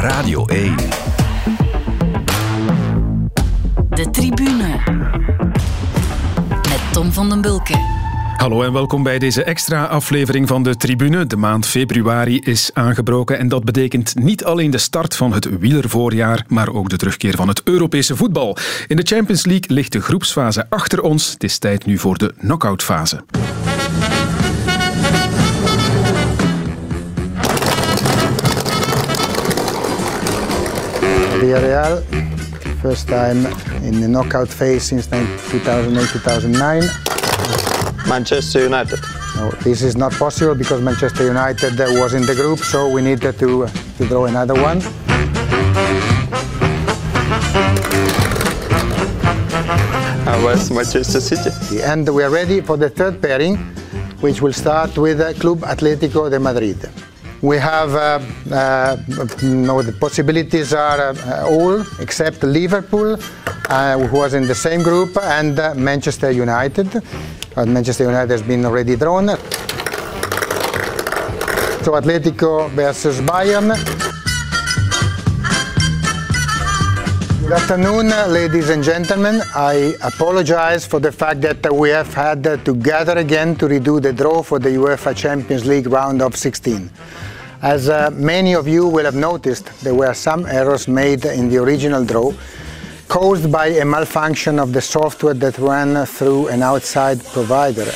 Radio 1. De tribune. Met Tom van den Bulke. Hallo en welkom bij deze extra aflevering van de Tribune. De maand februari is aangebroken en dat betekent niet alleen de start van het wielervoorjaar, maar ook de terugkeer van het Europese voetbal. In de Champions League ligt de groepsfase achter ons. Het is tijd nu voor de knock-outfase. Villarreal, first time in the knockout phase since 2008-2009. Manchester United. No, this is not possible because Manchester United uh, was in the group, so we needed to, uh, to draw another one. I was Manchester City. And we are ready for the third pairing, which will start with uh, Club Atlético de Madrid. We have uh, uh, no, the possibilities are uh, all except Liverpool, uh, who was in the same group, and uh, Manchester United. Manchester United has been already drawn. So Atletico versus Bayern. Good afternoon, uh, ladies and gentlemen. I apologize for the fact that we have had to gather again to redo the draw for the UEFA Champions League round of 16. As uh, many of you will have noticed, there were some errors made in the original draw caused by a malfunction of the software that ran through an outside provider.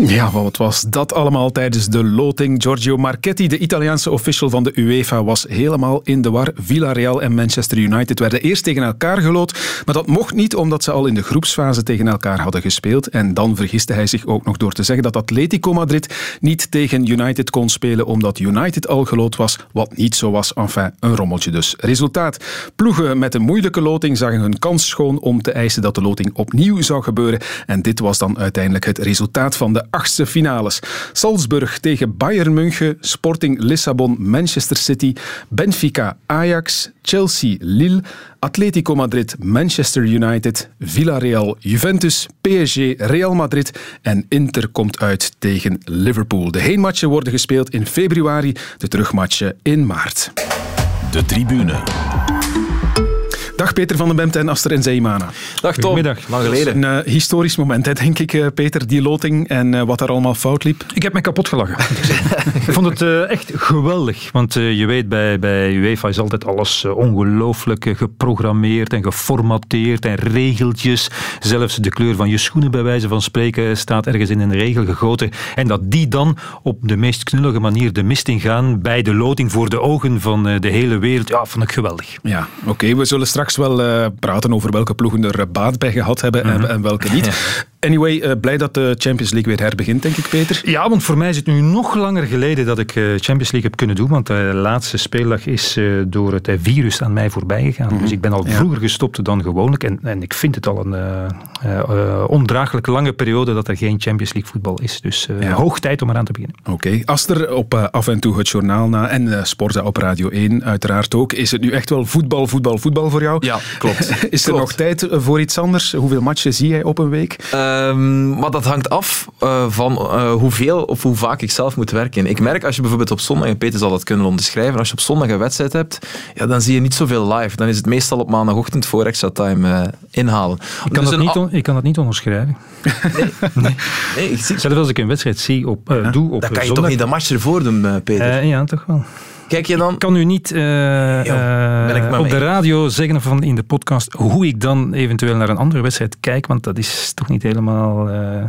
Ja, wat was dat allemaal tijdens de loting? Giorgio Marchetti, de Italiaanse official van de UEFA, was helemaal in de war. Villarreal en Manchester United werden eerst tegen elkaar geloot, maar dat mocht niet omdat ze al in de groepsfase tegen elkaar hadden gespeeld. En dan vergiste hij zich ook nog door te zeggen dat Atletico Madrid niet tegen United kon spelen omdat United al geloot was, wat niet zo was. Enfin, een rommeltje dus. Resultaat. Ploegen met een moeilijke loting zagen hun kans schoon om te eisen dat de loting opnieuw zou gebeuren. En dit was dan uiteindelijk het resultaat van de achtste finales. Salzburg tegen Bayern München, Sporting Lissabon, Manchester City, Benfica, Ajax, Chelsea, Lille, Atletico Madrid, Manchester United, Villarreal, Juventus, PSG, Real Madrid en Inter komt uit tegen Liverpool. De heenmatchen worden gespeeld in februari, de terugmatchen in maart. De Tribune. Dag Peter van den Bemt en Aster en Zeymana. Dag Tom. Goedemiddag. Lang geleden. Een uh, historisch moment, hè, denk ik, uh, Peter, die loting en uh, wat daar allemaal fout liep. Ik heb me kapot gelachen. ik vond het uh, echt geweldig. Want uh, je weet, bij, bij UEFA is altijd alles uh, ongelooflijk geprogrammeerd en geformateerd en regeltjes. Zelfs de kleur van je schoenen, bij wijze van spreken, staat ergens in een regel gegoten. En dat die dan op de meest knullige manier de mist ingaan bij de loting voor de ogen van de hele wereld. Ja, vond ik geweldig. Ja, oké. Okay. We zullen straks wel uh, praten over welke ploegen er baat bij gehad hebben en, en, welke niet. Anyway, uh, blij dat de Champions League weer herbegint, denk ik, Peter. Ja, want voor mij is het nu nog langer geleden dat ik uh, Champions League heb kunnen doen, want de laatste speeldag is door het virus aan mij voorbij gegaan. Mm -hmm. Dus ik ben al vroeger gestopt dan gewoonlijk en, en ik vind het al een ondraaglijk lange periode dat er geen Champions League voetbal is. Dus ja. hoog tijd om eraan te beginnen. Oké. Okay. Aster, op af en toe het journaal na en Sporza op Radio 1 uiteraard ook. Is het nu echt wel voetbal, voetbal, voetbal voor jou? Ja, klopt. is er klopt. nog tijd voor iets anders? Hoeveel matchen zie jij op een week? Um, maar dat hangt af uh, van uh, hoeveel of hoe vaak ik zelf moet werken. Ik merk als je bijvoorbeeld op zondag, en Peter zal dat kunnen onderschrijven, als je op zondag een wedstrijd hebt, ja, dan zie je niet zoveel live. Dan is het meestal op maandagochtend voor extra time uh, inhalen. Ik kan, dus dat niet, ik kan dat niet onderschrijven. Nee, nee. nee ik zie... Zelfs als ik een wedstrijd zie op, doe op Dan kan je zondag... toch niet de match ervoor doen, Peter? ja, toch wel. Kijk je dan... Ik kan u niet uh, uh, op de radio zeggen van in de podcast hoe ik dan eventueel naar een andere wedstrijd kijk, want dat is toch niet helemaal uh,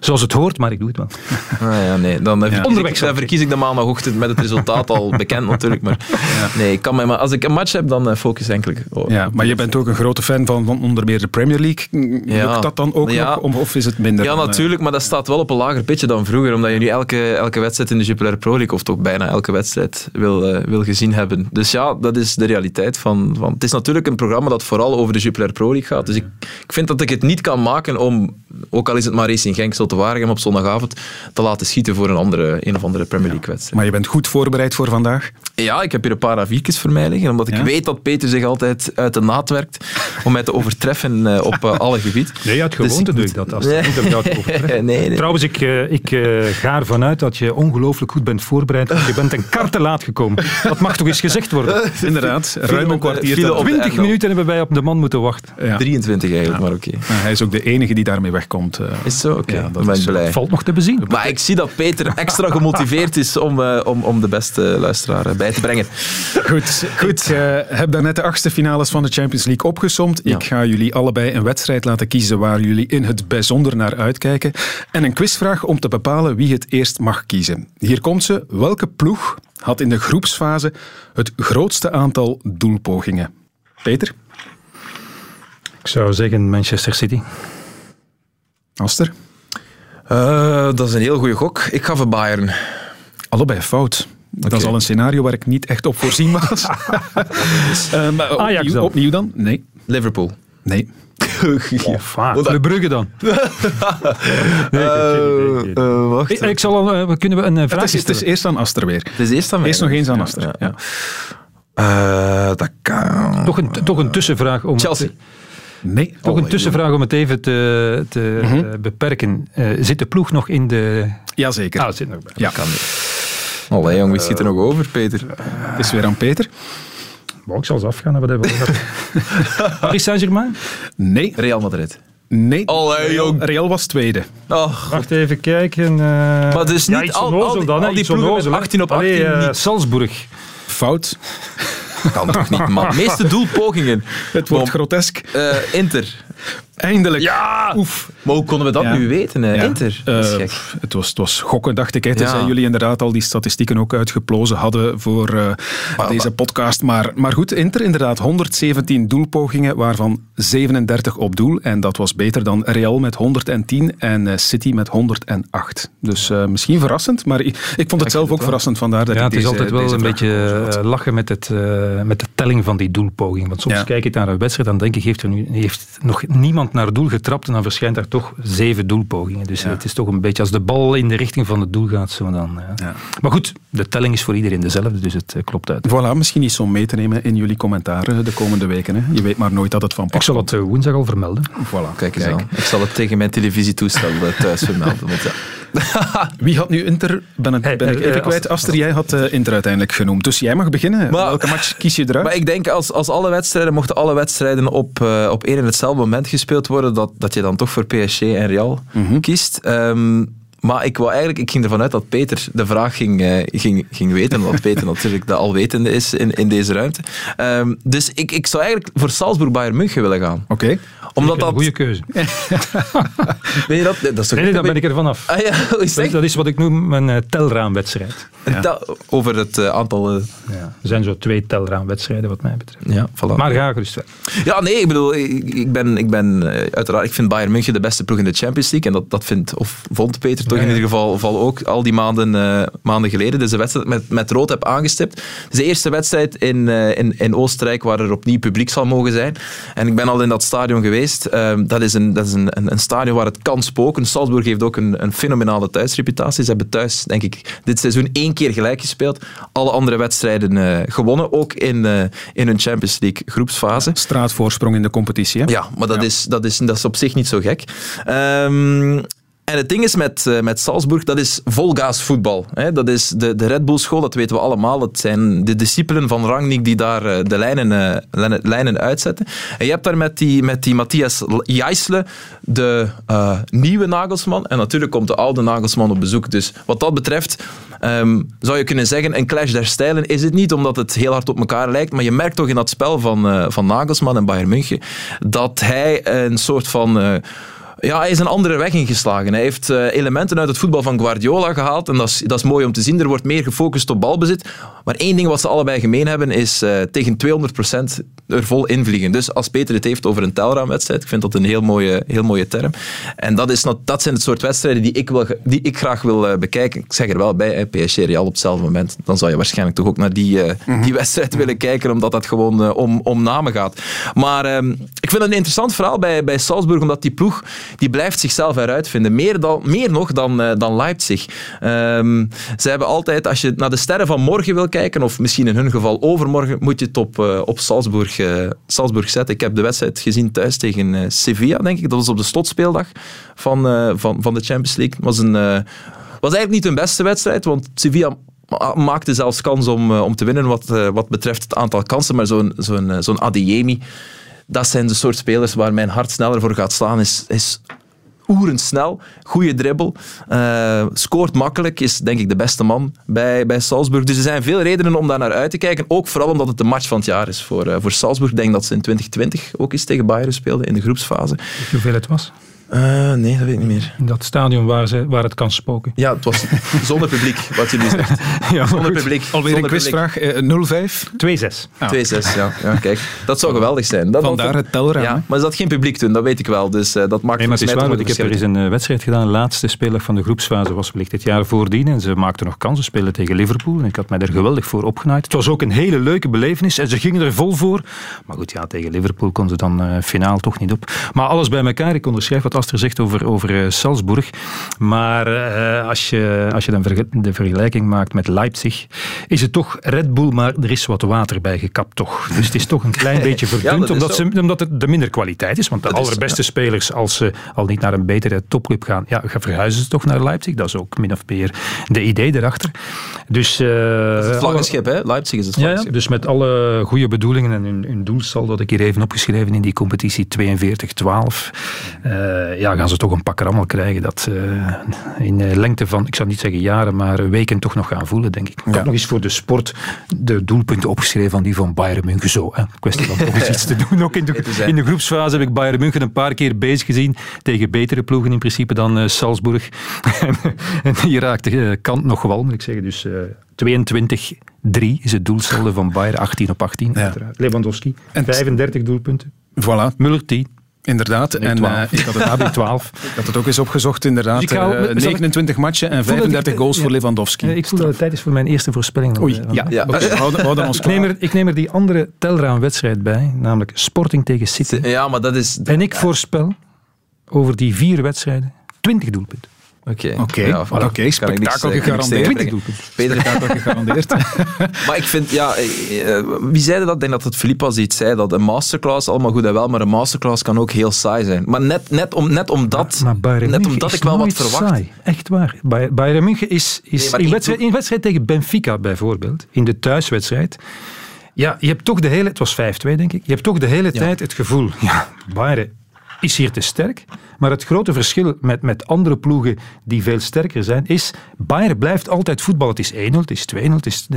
zoals het hoort, maar ik doe het wel. Ah, ja, nee. Dan, ja. Onderweg, dan verkies ik de maandagochtend met het resultaat al bekend natuurlijk, maar ja. nee, ik kan mij, maar als ik een match heb, dan focus enkel. Oh, ja, maar je bent ook een grote fan van, van onder meer de Premier League. Ja. Lukt dat dan ook nog, of is het minder? Ja, dan, natuurlijk, maar dat staat wel op een lager pitje dan vroeger, omdat je nu elke, elke wedstrijd in de Jupiler Pro League, of toch bijna elke wedstrijd, wil wil, eh, wil gezien hebben. Dus ja, dat is de realiteit van, van... Het is natuurlijk een programma dat vooral over de Jupiler Pro League gaat. Dus ik, ik vind dat ik het niet kan maken om, ook al is het maar Racing Genk te Waregem op zondagavond, te laten schieten voor een, andere, een of andere Premier League wedstrijd. Maar je bent goed voorbereid voor vandaag? Ja, ik heb hier een paar aviertjes voor mij liggen, omdat ik Ja? weet dat Peter zich altijd uit de naad werkt om mij te overtreffen eh, op eh, alle gebied. Nee, uit Dus gewoonte ik doe ik dat. Als Nee. het overtreffen. nee, nee. Trouwens, ik, eh, ik eh, ga ervan uit dat je ongelooflijk goed bent voorbereid. want Je bent een kar te laat gekomen. Dat mag toch eens gezegd worden. Inderdaad, ruim een kwartier. file te op de 20 Endel. minuten hebben wij op de man moeten wachten. Ja. 23 eigenlijk, maar oké. Hij is ook de enige die daarmee wegkomt. eh. Is zo? Oké, Ja, dat ben is ik zo. blij. Valt nog te bezien. Maar ik zie dat Peter extra gemotiveerd is om, eh, om, om de beste luisteraar eh, bij te brengen. Goed, goed. Ik eh, heb daarnet de achtste finales van de Champions League opgesomd. Ja. Ik ga jullie allebei een wedstrijd laten kiezen waar jullie in het bijzonder naar uitkijken. En een quizvraag om te bepalen wie het eerst mag kiezen. Hier komt ze. Welke ploeg had in de groepsfase het grootste aantal doelpogingen? Peter? Ik zou zeggen Manchester City. Aster? Eh, dat is een heel goede gok. Ik ga voor Bayern. Allebei fout. Dat is al een scenario waar ik niet echt op voorzien was. Eh, maar opnieuw dan? Nee. Liverpool. Nee. Brugge dan. nee, heb geen idee, geen idee. Eh, wacht. Ik, ik zal al, eh, we kunnen we een Het vraag is, het is eerst aan Aster weer. Het is eerst aan mij. Eerst nog eens aan Ja, Aster. ja, Ja. ja. Eh, dat kan. Toch een, toch een tussenvraag om Chelsea. Het, Nee. toch een tussenvraag om het even te, te Mhm. eh, beperken. Eh, zit de ploeg nog in de... Jazeker. Ah, het zit nog bij. Ja. Allee, jong, wie schiet er nog over, Peter? Het is weer aan Peter. Maar ik zal eens afgaan. Hebben. Paris Saint-Germain? Nee. Real Madrid. Nee. Allee, Real, jong. Real was tweede. Oh, Wacht even kijken. eh Maar dus ja, niet al- die- dan, al die iets ploegen onnozel, met hè. 18 op Allee, 18 eh, niet. Salzburg. Fout. kan toch niet, man. Meeste doelpogingen. Het wordt grotesk. eh, Inter. Eindelijk. Ja! Oef. Maar hoe konden we dat Ja. nu weten, hè? Ja. Inter. Eh, pff, het, was, het was gokken, dacht ik. Tenzij Ja. jullie inderdaad al die statistieken ook uitgeplozen hadden voor eh, deze podcast. Maar, maar goed, Inter inderdaad 117 doelpogingen, waarvan 37 op doel. En dat was beter dan Real met 110 en eh, City met 108. Dus eh, misschien verrassend, maar ik, ik vond het zelf ook verrassend. Vandaar dat Ja, ik het is altijd wel een beetje lachen met, het, eh, met de telling van die doelpoging. Want soms Ja. kijk ik naar een wedstrijd en denk ik, heeft er nu heeft nog niemand naar doel getrapt en dan verschijnt daar toch zeven doelpogingen. Dus het is toch een beetje, als de bal in de richting van het doel gaat, zo dan. Ja. Ja. Maar goed, de telling is voor iedereen dezelfde, dus het eh, klopt uit. Voilà, misschien iets om mee te nemen in jullie commentaren de komende weken. Hè. Je weet maar nooit dat het van pas Ik zal komt. het eh, woensdag al vermelden. Voilà, Kijk eens aan. Ik zal het tegen mijn televisietoestel eh, thuis vermelden. Want ja. Wie had nu Inter? Ben, het, Hey, ben ik even kwijt. Aster. Jij had Inter uiteindelijk genoemd. Dus jij mag beginnen. Maar- Welke match kies je eruit? Maar ik denk, als, als alle wedstrijden, mochten alle wedstrijden op, op één en hetzelfde moment gespeeld worden, dat, dat je dan toch voor PSG en Real Mhm. kiest. Ehm, maar ik, wou eigenlijk, ik ging ervan uit dat Peter de vraag ging, eh, ging, ging weten, omdat Peter natuurlijk de alwetende is in, in deze ruimte. Ehm, dus ik, ik zou eigenlijk voor Salzburg Bayern München willen gaan. Oké. Omdat een dat... goede keuze. Weet je dat? Dat is toch Nee, ben ik er vanaf. Ah ja, hoe is Dat, dat is wat ik noem mijn eh, telraamwedstrijd. Dat- over het eh, aantal... Ja. Er zijn zo twee telraamwedstrijden wat mij betreft. ja, voilà. Maar ga gerust verder. Ja, nee, ik bedoel, ik, ik ben, ik ben uiteraard, ik vind Bayern München de beste ploeg in de Champions League. En dat, dat vindt, of vond Peter toch in ieder geval, geval ook al die maanden, eh, maanden geleden. Dus de wedstrijd met, met rood heb aangestipt. Het is de eerste wedstrijd in, eh, in, in Oostenrijk waar er opnieuw publiek zal mogen zijn. En ik ben al in dat stadion geweest. Ehm, dat is, een, dat is een, een, een stadion waar het kan spoken. Salzburg heeft ook een, een fenomenale thuisreputatie. Ze hebben thuis, denk ik, dit seizoen één keer gelijk gespeeld. Alle andere wedstrijden eh, gewonnen, ook in, in hun Champions League groepsfase. Straatvoorsprong in de competitie. Hè? Ja, maar dat, Is, dat, is, dat is op zich niet zo gek. Ehm, en het ding is met, eh, met Salzburg, dat is volgaas voetbal. Hè. Dat is de, de Red Bull school, dat weten we allemaal. Het zijn de discipelen van Rangnick die daar eh, de lijnen, eh, lijnen, uitzetten. En je hebt daar met die, met die Matthias Jijsle de nieuwe Nagelsman. En natuurlijk komt de oude Nagelsman op bezoek. Dus wat dat betreft ehm, zou je kunnen zeggen, een clash der stijlen is het niet, omdat het heel hard op elkaar lijkt. Maar je merkt toch in dat spel van, van Nagelsman en Bayern München dat hij een soort van... eh, ja, hij is een andere weg ingeslagen. Hij heeft eh, elementen uit het voetbal van Guardiola gehaald. En dat is, dat is mooi om te zien. Er wordt meer gefocust op balbezit. Maar één ding wat ze allebei gemeen hebben is uh, tegen 200% er vol invliegen. Dus als Peter het heeft over een telraamwedstrijd, ik vind dat een heel mooie, heel mooie term. En dat, is, dat zijn het soort wedstrijden die ik, wil, die ik graag wil uh, bekijken. Ik zeg er wel bij, PSG Real op hetzelfde moment. Dan zou je waarschijnlijk toch ook naar die, uh, mm-hmm. die wedstrijd willen kijken, omdat dat gewoon om, om namen gaat. Maar ehm, ik vind het een interessant verhaal bij, bij Salzburg, omdat die ploeg die blijft zichzelf eruit vinden. Meer, dan, meer nog dan, dan Leipzig. Um, ze hebben altijd, als je naar de sterren van morgen wil kijken, of misschien in hun geval overmorgen, moet je het op, uh, op Salzburg, uh, Salzburg zetten. Ik heb de wedstrijd gezien thuis tegen Sevilla, denk ik. Dat was op de slotspeeldag van, van, van de Champions League. Het was, een, was eigenlijk niet hun beste wedstrijd, want Sevilla maakte zelfs kans om, om te winnen wat, wat betreft het aantal kansen. Maar zo'n zo'n zo'n Adeyemi, dat zijn de soort spelers waar mijn hart sneller voor gaat slaan. Is, is snel, goede dribbel, uh, scoort makkelijk, is denk ik de beste man bij, bij Salzburg. Dus er zijn veel redenen om daar naar uit te kijken. Ook vooral omdat het de match van het jaar is voor, uh, voor Salzburg. Ik denk dat ze in 2020 ook eens tegen Bayern speelden in de groepsfase. Hoeveel het was? Uh, nee, dat weet ik niet meer. In dat stadion waar, ze, waar het kan spoken. Ja, het was zonder publiek, wat je nu zegt. ja, zonder publiek. Alweer zonder een quizvraag. Uh, 0-5? 2-6. Ah. 2-6, ja. ja. Kijk, dat zou geweldig zijn. Dat Vandaar het telraam. Ja, maar er zat geen publiek toen, dat weet ik wel. Dus uh, dat maakt nee, maar het is waar, want ik heb er eens een uh, wedstrijd gedaan. De laatste speler van de groepsfase was wellicht het jaar voordien. En ze maakten nog kansen spelen tegen Liverpool. En ik had mij er geweldig voor opgenaaid. Het was ook een hele leuke belevenis. En ze gingen er vol voor. Maar goed, ja, tegen Liverpool kon ze dan uh, finaal toch niet op. Maar alles bij elkaar. Ik onderschrijf wat Aster zegt over, over uh, Salzburg. Maar uh, als, je, als je dan de vergelijking maakt met Leipzig, is het toch Red Bull, maar er is wat water bij gekapt toch. Dus het is toch een klein beetje verdund, ja, omdat, ze, omdat het de minder kwaliteit is. Want de dat allerbeste is, ja. spelers, als ze al niet naar een betere topclub gaan, ja, verhuizen ze toch naar Leipzig. Dat is ook min of meer de idee erachter. Dus, uh, het vlaggenschip, hè? Leipzig is het vlaggenschip. Ja, dus met alle goede bedoelingen en hun, hun doelstal dat ik hier even opgeschreven in die competitie 42-12, ja, gaan ze toch een pak rammel krijgen. Dat uh, in de lengte van, ik zou niet zeggen jaren, maar weken toch nog gaan voelen, denk ik. Ik ja. heb nog eens voor de sport de doelpunten opgeschreven van die van Bayern München. Zo, hè. kwestie van toch eens iets te doen. Ook in de, in de groepsfase heb ik Bayern München een paar keer bezig gezien. Tegen betere ploegen in principe dan uh, Salzburg. en hier raakte uh, Kant nog wel, moet ik zeggen. Dus 22 3 is het doelsaldo van Bayern, 18 op 18. Ja. Lewandowski, en 35 doelpunten. Voilà. Muller 10. Inderdaad. En uh, ik had het 12. ik had het ook eens opgezocht, inderdaad. Dus uh, 29 matchen en 35 goals ja. voor Lewandowski. ik voel dat het tijd is voor mijn eerste voorspelling. Oei, ja. ja. Okay. we houden ons ik, neem er, ik neem er die andere telraamwedstrijd bij, namelijk Sporting tegen City. Ja, maar dat is... En ik voorspel over die vier wedstrijden 20 doelpunten. Oké, okay. okay. ja, voilà. okay. spektakel gegarandeerd. Peter gegarandeerd. maar ik vind, ja, wie zei dat? Ik denk dat het Filip was die het zei, dat een masterclass allemaal goed en wel, maar een masterclass kan ook heel saai zijn. Maar net, net, om, net omdat, maar, maar net omdat ik wel wat verwacht. Saai. Echt waar. Bayern München is, is nee, in, wedstrijd, in wedstrijd tegen Benfica bijvoorbeeld, in de thuiswedstrijd, ja, je hebt toch de hele, het was 5-2 denk ik, je hebt toch de hele ja. tijd het gevoel, ja, Bayern is hier te sterk. Maar het grote verschil met, met andere ploegen die veel sterker zijn, is Bayern blijft altijd voetballen. Het is 1-0, het is 2-0, het is 3-1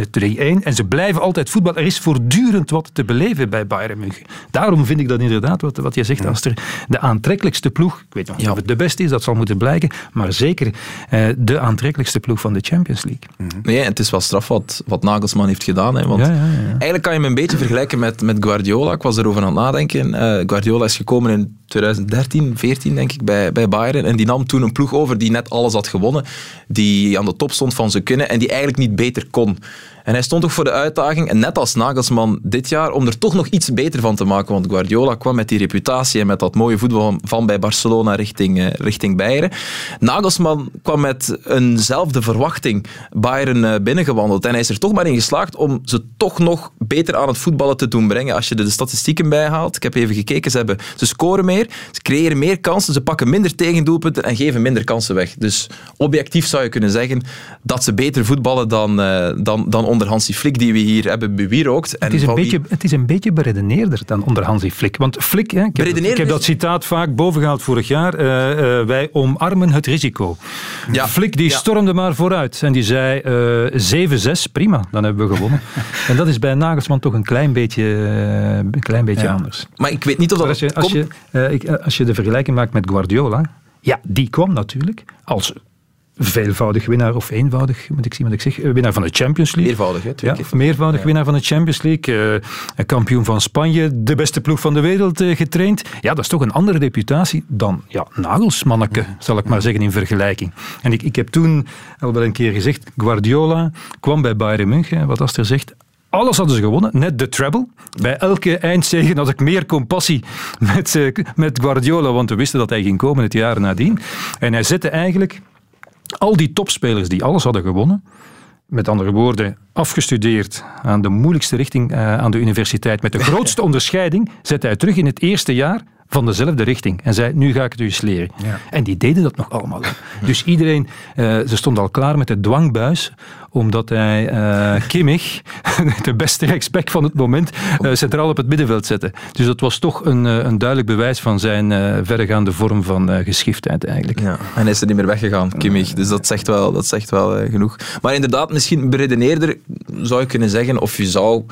en ze blijven altijd voetballen. Er is voortdurend wat te beleven bij Bayern München. Daarom vind ik dat inderdaad, wat, wat je zegt, als er de aantrekkelijkste ploeg, ik weet nog niet ja. of het de beste is, dat zal moeten blijken, maar zeker eh, de aantrekkelijkste ploeg van de Champions League. Mm-hmm. Nee, het is wel straf wat, wat Nagelsman heeft gedaan. Hè, want ja, ja, eigenlijk kan je hem een beetje vergelijken met, met Guardiola. Ik was erover aan het nadenken. Uh, Guardiola is gekomen in 2013, 14 denk ik, bij, bij Bayern. En die nam toen een ploeg over die net alles had gewonnen. Die aan de top stond van zijn kunnen en die eigenlijk niet beter kon. En hij stond toch voor de uitdaging, en net als Nagelsman dit jaar, om er toch nog iets beter van te maken. Want Guardiola kwam met die reputatie en met dat mooie voetbal van bij Barcelona richting, uh, richting Bayern. Nagelsman kwam met eenzelfde verwachting Bayern uh, binnengewandeld. En hij is er toch maar in geslaagd om ze toch nog beter aan het voetballen te doen brengen. Als je de, de statistieken bijhaalt, ik heb even gekeken, ze, hebben, ze scoren meer, ze creëren meer kansen, ze pakken minder tegendoelpunten en geven minder kansen weg. Dus objectief zou je kunnen zeggen dat ze beter voetballen dan, uh, dan, dan onder Hansi Flick die we hier hebben bewierookt. En het, is een beetje, het is een beetje beredeneerder dan onder Hansi Flick. Want Flick, hè, ik, heb, ik heb dat citaat vaak bovengehaald vorig jaar, uh, uh, wij omarmen het risico. Ja. Flick die ja. stormde maar vooruit en die zei uh, 7-6, prima, dan hebben we gewonnen. en dat is bij Nagelsman toch een klein beetje, een klein beetje ja. anders. Maar ik weet niet of dat... Als je, als, je, ik, als je de vergelijking maakt met Guardiola, ja, die kwam natuurlijk als veelvoudig winnaar, of eenvoudig, moet ik zien wat ik zeg, eh, winnaar van de Champions League. Meervoudig, hè? Twee Ja, keer. meervoudig winnaar van de Champions League, eh, kampioen van Spanje, de beste ploeg van de wereld eh, getraind. Ja, dat is toch een andere reputatie dan ja, Nagelsmanneke, zal ik maar zeggen, in vergelijking. En ik, ik heb toen al wel een keer gezegd, Guardiola kwam bij Bayern München, wat Aster zegt, alles hadden ze gewonnen, net de treble. Bij elke eindzegen had ik meer compassie met, eh, met Guardiola, want we wisten dat hij ging komen het jaar nadien. En hij zette eigenlijk al die topspelers die alles hadden gewonnen, met andere woorden, afgestudeerd aan de moeilijkste richting eh, aan de universiteit, met de grootste onderscheiding, zette hij terug in het eerste jaar van dezelfde richting. En zei, nu ga ik het u eens leren. En die deden dat nog allemaal. Dus iedereen, eh, ze stond al klaar met de dwangbuis, omdat hij eh Kimmich, de beste rechtsback van het moment, eh, centraal op het middenveld zette. Dus dat was toch een, een duidelijk bewijs van zijn verregaande vorm van geschiftheid eigenlijk. Ja, en hij is er niet meer weggegaan, Kimmich. Dus dat zegt wel, dat zegt wel genoeg. Maar inderdaad, misschien beredeneerder zou je kunnen zeggen, of je zou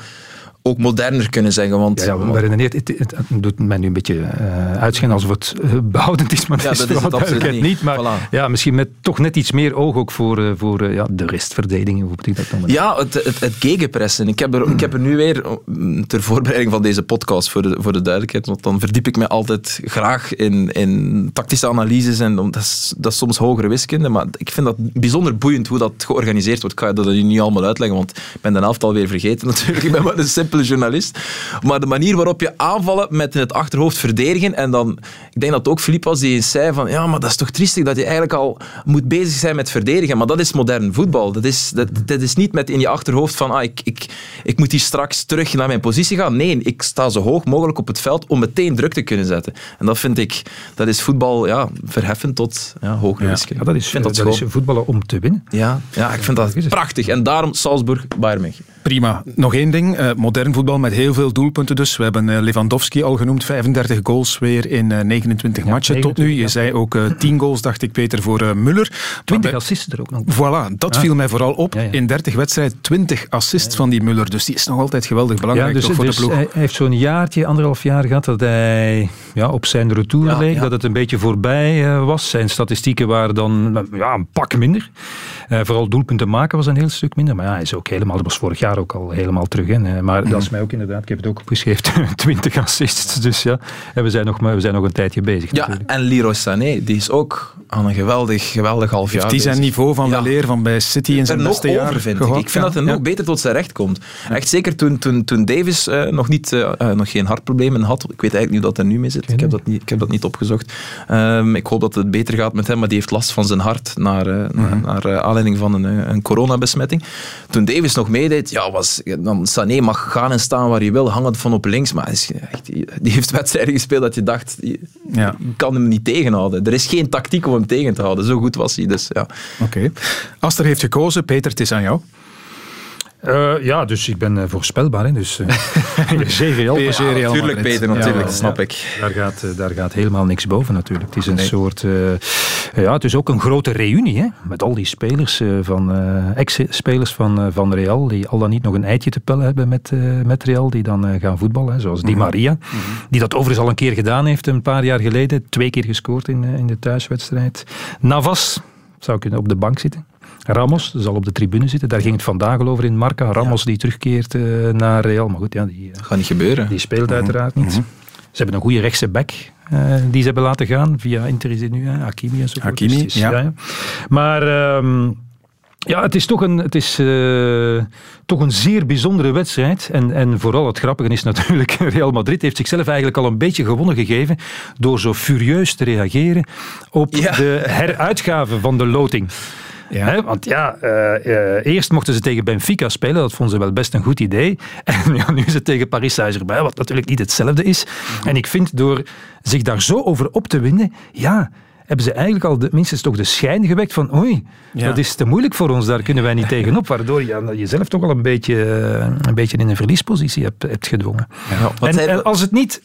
ook moderner kunnen zeggen. Want, Ja, ja, redeneert, het, het, het doet mij nu een beetje eh, uitschijnen alsof het eh, behoudend is, maar Ja, dat is, dat is het absoluut niet. Maar Voilà. ja, misschien met toch net iets meer oog ook voor, eh, voor ja, de restverdediging, hoe ik dat noemen? Ja, het, het, het gegenpressen. Ik heb, er, ik heb er nu weer, mm, ter voorbereiding van deze podcast, voor de, voor de duidelijkheid, want dan verdiep ik me altijd graag in, in tactische analyses en dat is, dat is soms hogere wiskunde, maar ik vind dat bijzonder boeiend hoe dat georganiseerd wordt. Ik ga dat nu niet allemaal uitleggen, want ik ben de helft alweer vergeten natuurlijk. Ik ben maar een simpele journalist. Maar de manier waarop je aanvallen met in het achterhoofd verdedigen en dan, ik denk dat het ook Filip was die eens zei van, ja, maar dat is toch triestig dat je eigenlijk al moet bezig zijn met verdedigen, maar dat is modern voetbal. Dat is, dat, dat is niet met in je achterhoofd van, ah, ik, ik, ik moet hier straks terug naar mijn positie gaan. Nee, ik sta zo hoog mogelijk op het veld om meteen druk te kunnen zetten. En dat vind ik, dat is voetbal ja, verheffen tot ja, hogere wiskunde. Ja, dat is, ik vind dat, dat is voetballen om te winnen. ja, ja, ik vind dat prachtig. En daarom Salzburg, Bayern München. Prima. Nog één ding. eh, modern voetbal met heel veel doelpunten dus. We hebben eh, Lewandowski al genoemd. 35 goals weer in eh, 29 matchen tot nu. 29, Je ja. zei ook eh 10 goals, dacht ik, Peter, voor eh, Muller. 20 Maar bij- assisten er ook nog. Voilà, dat viel mij vooral op. Ja. In 30 wedstrijden 20 assists van die Muller. Dus die is nog altijd geweldig belangrijk dus, toch voor dus de ploeg. Hij heeft zo'n jaartje, anderhalf jaar gehad dat hij ja, op zijn retour leek, dat het een beetje voorbij eh, was. Zijn statistieken waren dan eh, ja, een pak minder. Eh, vooral doelpunten maken was een heel stuk minder. Maar ja, hij is ook helemaal, dat was vorig jaar ook al helemaal terug in. hè. Maar dat is mij ook inderdaad, ik heb het ook opgeschreven, 20 assists. Dus ja, en we zijn nog, maar we zijn nog een tijdje bezig Ja, natuurlijk. en Leroy Sané, die is ook aan een geweldig, geweldig half jaar die zijn bezig. niveau van Ja. weleer van bij City in er zijn nog beste jaar over, vind ik. Ik vind Ja, dat hij ja. nog beter tot zijn recht komt. Echt zeker toen, toen, toen Davis eh, nog, niet, eh, eh, nog geen hartproblemen had. Ik weet eigenlijk niet hoe dat er nu mee zit. Ik heb dat niet, ik heb dat niet opgezocht. Ehm, ik hoop dat het beter gaat met hem, maar die heeft last van zijn hart naar, eh, naar, naar eh, aanleiding van een, een coronabesmetting. Toen Davis nog meedeed, ja, was, dan Sané mag gaan en staan waar hij wil, hangend van op links. Maar is echt, die heeft wedstrijden gespeeld dat je dacht, je Ja. je kan hem niet tegenhouden. Er is geen tactiek om hem tegen te houden. Zo goed was hij. Dus, ja. Oké. Aster heeft gekozen. Peter, het is aan jou. Eh, ja, dus ik ben eh, voorspelbaar. Hè, dus, uh, PSG Real. Natuurlijk, Madrid. Peter, natuurlijk. snap ik. Daar gaat, eh, daar gaat helemaal niks boven natuurlijk. Het is een Nee. soort... eh, ja, het is ook een grote reunie, hè, met al die spelers, eh, van, eh, ex-spelers van, eh, van Real, die al dan niet nog een eitje te pellen hebben met, eh, met Real, die dan eh, gaan voetballen. Hè, zoals Di Maria, die dat overigens al een keer gedaan heeft, een paar jaar geleden. Twee keer gescoord in, eh, in de thuiswedstrijd. Navas zou kunnen op de bank zitten. Ramos zal op de tribune zitten. Daar ging het vandaag al over in Marca. Ramos die terugkeert eh, naar Real. Maar goed, ja, die, eh, Gaat niet gebeuren. die speelt uiteraard niet. Ze hebben een goede rechtse back eh, die ze hebben laten gaan. Via Inter is nu, hè, Hakimi en zo. Hakimi, Dus is- ja. Maar ehm, ja, het is, toch een, het is toch een zeer bijzondere wedstrijd. En, en vooral het grappige is natuurlijk, Real Madrid heeft zichzelf eigenlijk al een beetje gewonnen gegeven door zo furieus te reageren op de heruitgave van de loting. Ja. Hè, want ja, eh, eh, eerst mochten ze tegen Benfica spelen, dat vonden ze wel best een goed idee. En ja, nu is het tegen Paris Saint-Germain, wat natuurlijk niet hetzelfde is. En ik vind door zich daar zo over op te winden, ja, hebben ze eigenlijk al de, minstens toch de schijn gewekt van oei, Ja. dat is te moeilijk voor ons, daar kunnen wij niet tegenop. Waardoor je jezelf toch al een beetje, eh, een beetje in een verliespositie hebt, hebt gedwongen. Ja, En, en als het niet,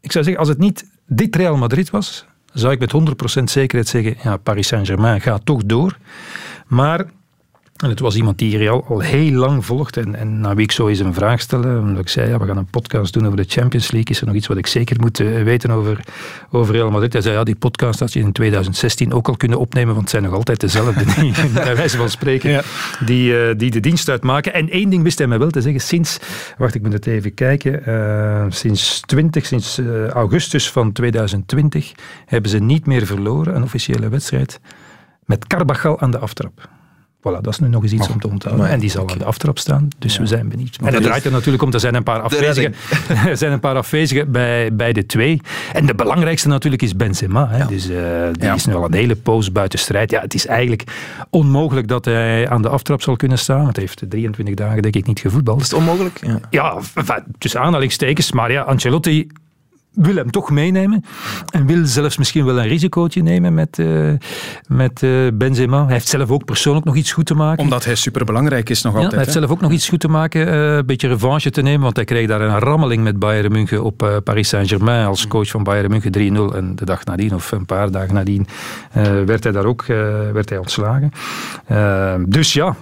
ik zou zeggen, als het niet dit Real Madrid was, zou ik met 100% zekerheid zeggen, ja, Paris Saint-Germain gaat toch door. Maar En het was iemand die Real al heel lang volgt en, en naar wie ik zo eens een vraag stelde. Omdat ik zei, ja, we gaan een podcast doen over de Champions League. Is er nog iets wat ik zeker moet uh, weten over, over Real Madrid? Hij zei, ja, die podcast had je in 2016 ook al kunnen opnemen, want het zijn nog altijd dezelfde, die, bij wijze van spreken, ja. die, uh, die de dienst uitmaken. En één ding wist hij mij wel te zeggen, sinds, wacht, ik moet het even kijken, uh, sinds 20, sinds augustus van 2020 hebben ze niet meer verloren, een officiële wedstrijd, met Carvajal aan de aftrap. Voilà, dat is nu nog eens iets om te onthouden. En die zal aan de aftrap staan, dus we zijn benieuwd. Maar dat draait er natuurlijk om, er zijn een paar afwezigen, er zijn een paar afwezigen bij, bij de twee. En de belangrijkste natuurlijk is Benzema. Hè. Dus uh, die ja. is nu al een hele poos buiten strijd. Ja, het is eigenlijk onmogelijk dat hij aan de aftrap zal kunnen staan. Hij heeft 23 dagen denk ik niet gevoetbald. Is het onmogelijk? Ja, ja tussen aanhalingstekens. Maar ja, Ancelotti wil hem toch meenemen en wil zelfs misschien wel een risicootje nemen met, uh, met uh, Benzema. Hij heeft zelf ook persoonlijk nog iets goed te maken. Omdat hij superbelangrijk is nog ja, altijd. Hij heeft zelf ook nog iets goed te maken, uh, een beetje revanche te nemen, want hij kreeg daar een rammeling met Bayern München op Paris Saint-Germain als coach van Bayern München 3-0 en de dag nadien, of een paar dagen nadien, werd hij daar ook werd hij ontslagen. dus ja,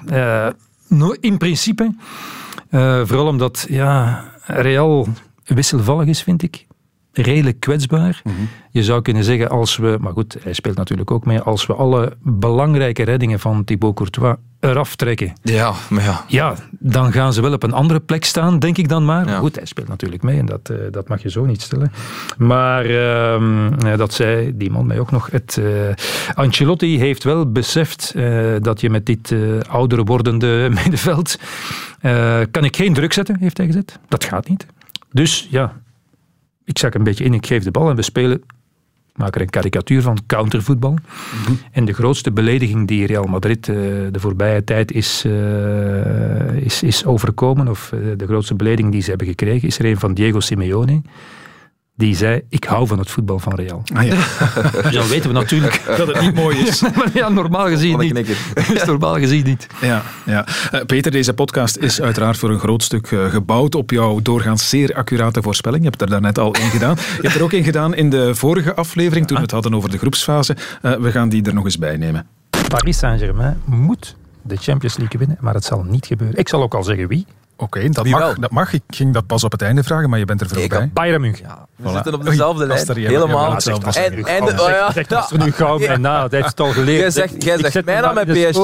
in principe, vooral omdat ja, Real wisselvallig is, vind ik redelijk kwetsbaar. Mm -hmm. Je zou kunnen zeggen, als we, maar goed, hij speelt natuurlijk ook mee, als we alle belangrijke reddingen van Thibaut Courtois eraf trekken. Ja, maar ja. Ja, dan gaan ze wel op een andere plek staan, denk ik dan maar. Ja. Goed, hij speelt natuurlijk mee en dat, uh, dat mag je zo niet stellen. Maar uh, dat zei die man mij ook nog. Het, uh, Ancelotti heeft wel beseft dat je met dit oudere wordende middenveld kan ik geen druk zetten, heeft hij gezegd. Dat gaat niet. Dus ja, ik zak een beetje in, ik geef de bal en we spelen, maak er een karikatuur van, countervoetbal. Mm -hmm. En de grootste belediging die Real Madrid uh, de voorbije tijd is, uh, is, is overkomen, of uh, de grootste belediging die ze hebben gekregen, is er een van Diego Simeone die zei, ik hou van het voetbal van Real. Ah, ja. dus dan weten we natuurlijk... dat het niet mooi is. ja, normaal gezien niet. is normaal gezien niet. Ja, ja. Uh, Peter, deze podcast is uiteraard voor een groot stuk uh, gebouwd op jouw doorgaans zeer accurate voorspelling. Je hebt er daarnet al één gedaan. Je hebt er ook één gedaan in de vorige aflevering, toen we het hadden over de groepsfase. Uh, we gaan die er nog eens bij nemen. Paris Saint-Germain moet de Champions League winnen, maar het zal niet gebeuren. Ik zal ook al zeggen wie. Oké, okay, dat, mag, dat mag. Ik ging dat pas op het einde vragen, maar je bent er vroeg bij. Bayern München. Ja, we voilà. zitten op dezelfde lijn. Helemaal. Ja. En, en, oh ja. Zegt er nu gauw bij na, dat heeft het al geleerd. Jij zegt, jij zegt mij dan met PSG.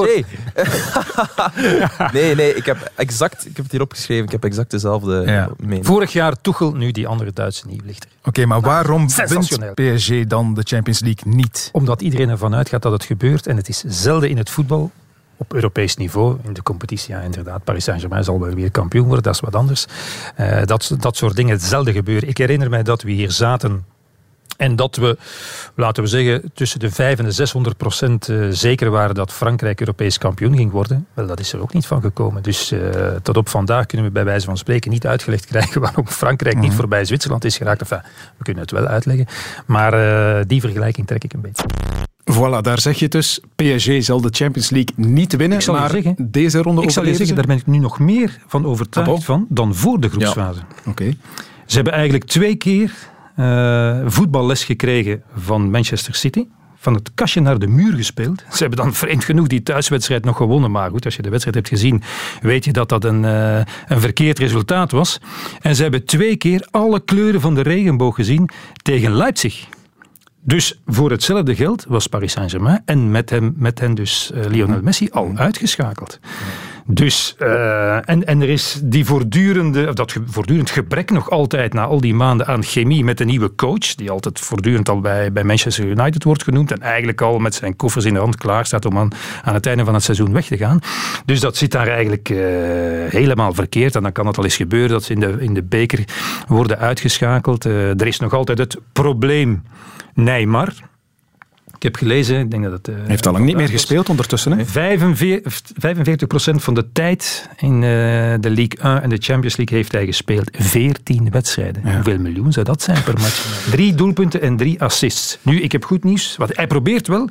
nee, nee, ik heb exact, ik heb het hier opgeschreven, ik heb exact dezelfde ja. mening. Vorig jaar Tuchel, nu die andere Duitse nieuwlichter. Oké, okay, maar waarom wint PSG dan de Champions League niet? Omdat iedereen ervan uitgaat dat het gebeurt en het is zelden in het voetbal op Europees niveau. In de competitie, ja, inderdaad. Paris Saint-Germain zal wel weer kampioen worden, dat is wat anders. Uh, dat, dat soort dingen zelden gebeuren. Ik herinner mij dat we hier zaten en dat we, laten we zeggen, tussen de 5 en de 600 procent uh, zeker waren dat Frankrijk Europees kampioen ging worden. Wel, dat is er ook niet van gekomen. Dus uh, tot op vandaag kunnen we bij wijze van spreken niet uitgelegd krijgen waarom Frankrijk mm -hmm. niet voorbij Zwitserland is geraakt. Enfin, we kunnen het wel uitleggen. Maar uh, die vergelijking trek ik een beetje. Voilà, daar zeg je dus. PSG zal de Champions League niet winnen, ik zal maar zeggen, deze ronde Ik zal je zeggen, daar ben ik nu nog meer van overtuigd ah, van dan voor de groepsfase. Ja. Oké. Okay. Ze hebben eigenlijk twee keer uh, voetballes gekregen van Manchester City. Van het kastje naar de muur gespeeld. Ze hebben dan vreemd genoeg die thuiswedstrijd nog gewonnen. Maar goed, als je de wedstrijd hebt gezien, weet je dat dat een, uh, een verkeerd resultaat was. En ze hebben twee keer alle kleuren van de regenboog gezien tegen Leipzig. Dus voor hetzelfde geld was Paris Saint-Germain en met, hem, met hen dus uh, Lionel Messi al uitgeschakeld. Dus, uh, en, en er is die voortdurende, dat ge, voortdurend gebrek nog altijd na al die maanden aan chemie met de nieuwe coach, die altijd voortdurend al bij, bij Manchester United wordt genoemd en eigenlijk al met zijn koffers in de hand klaar staat om aan, aan het einde van het seizoen weg te gaan. Dus dat zit daar eigenlijk uh, helemaal verkeerd en dan kan het al eens gebeuren dat ze in de, in de beker worden uitgeschakeld. Er is nog altijd het probleem Neymar. Ik heb gelezen, ik denk dat het... Uh, heeft al lang niet meer gespeeld ondertussen, hè? 45%, van de tijd in uh, de League 1 en de Champions League heeft hij gespeeld. 14 wedstrijden. Ja. Hoeveel miljoen zou dat zijn per match? Drie doelpunten en drie assists. Nu, ik heb goed nieuws. Wat hij probeert wel,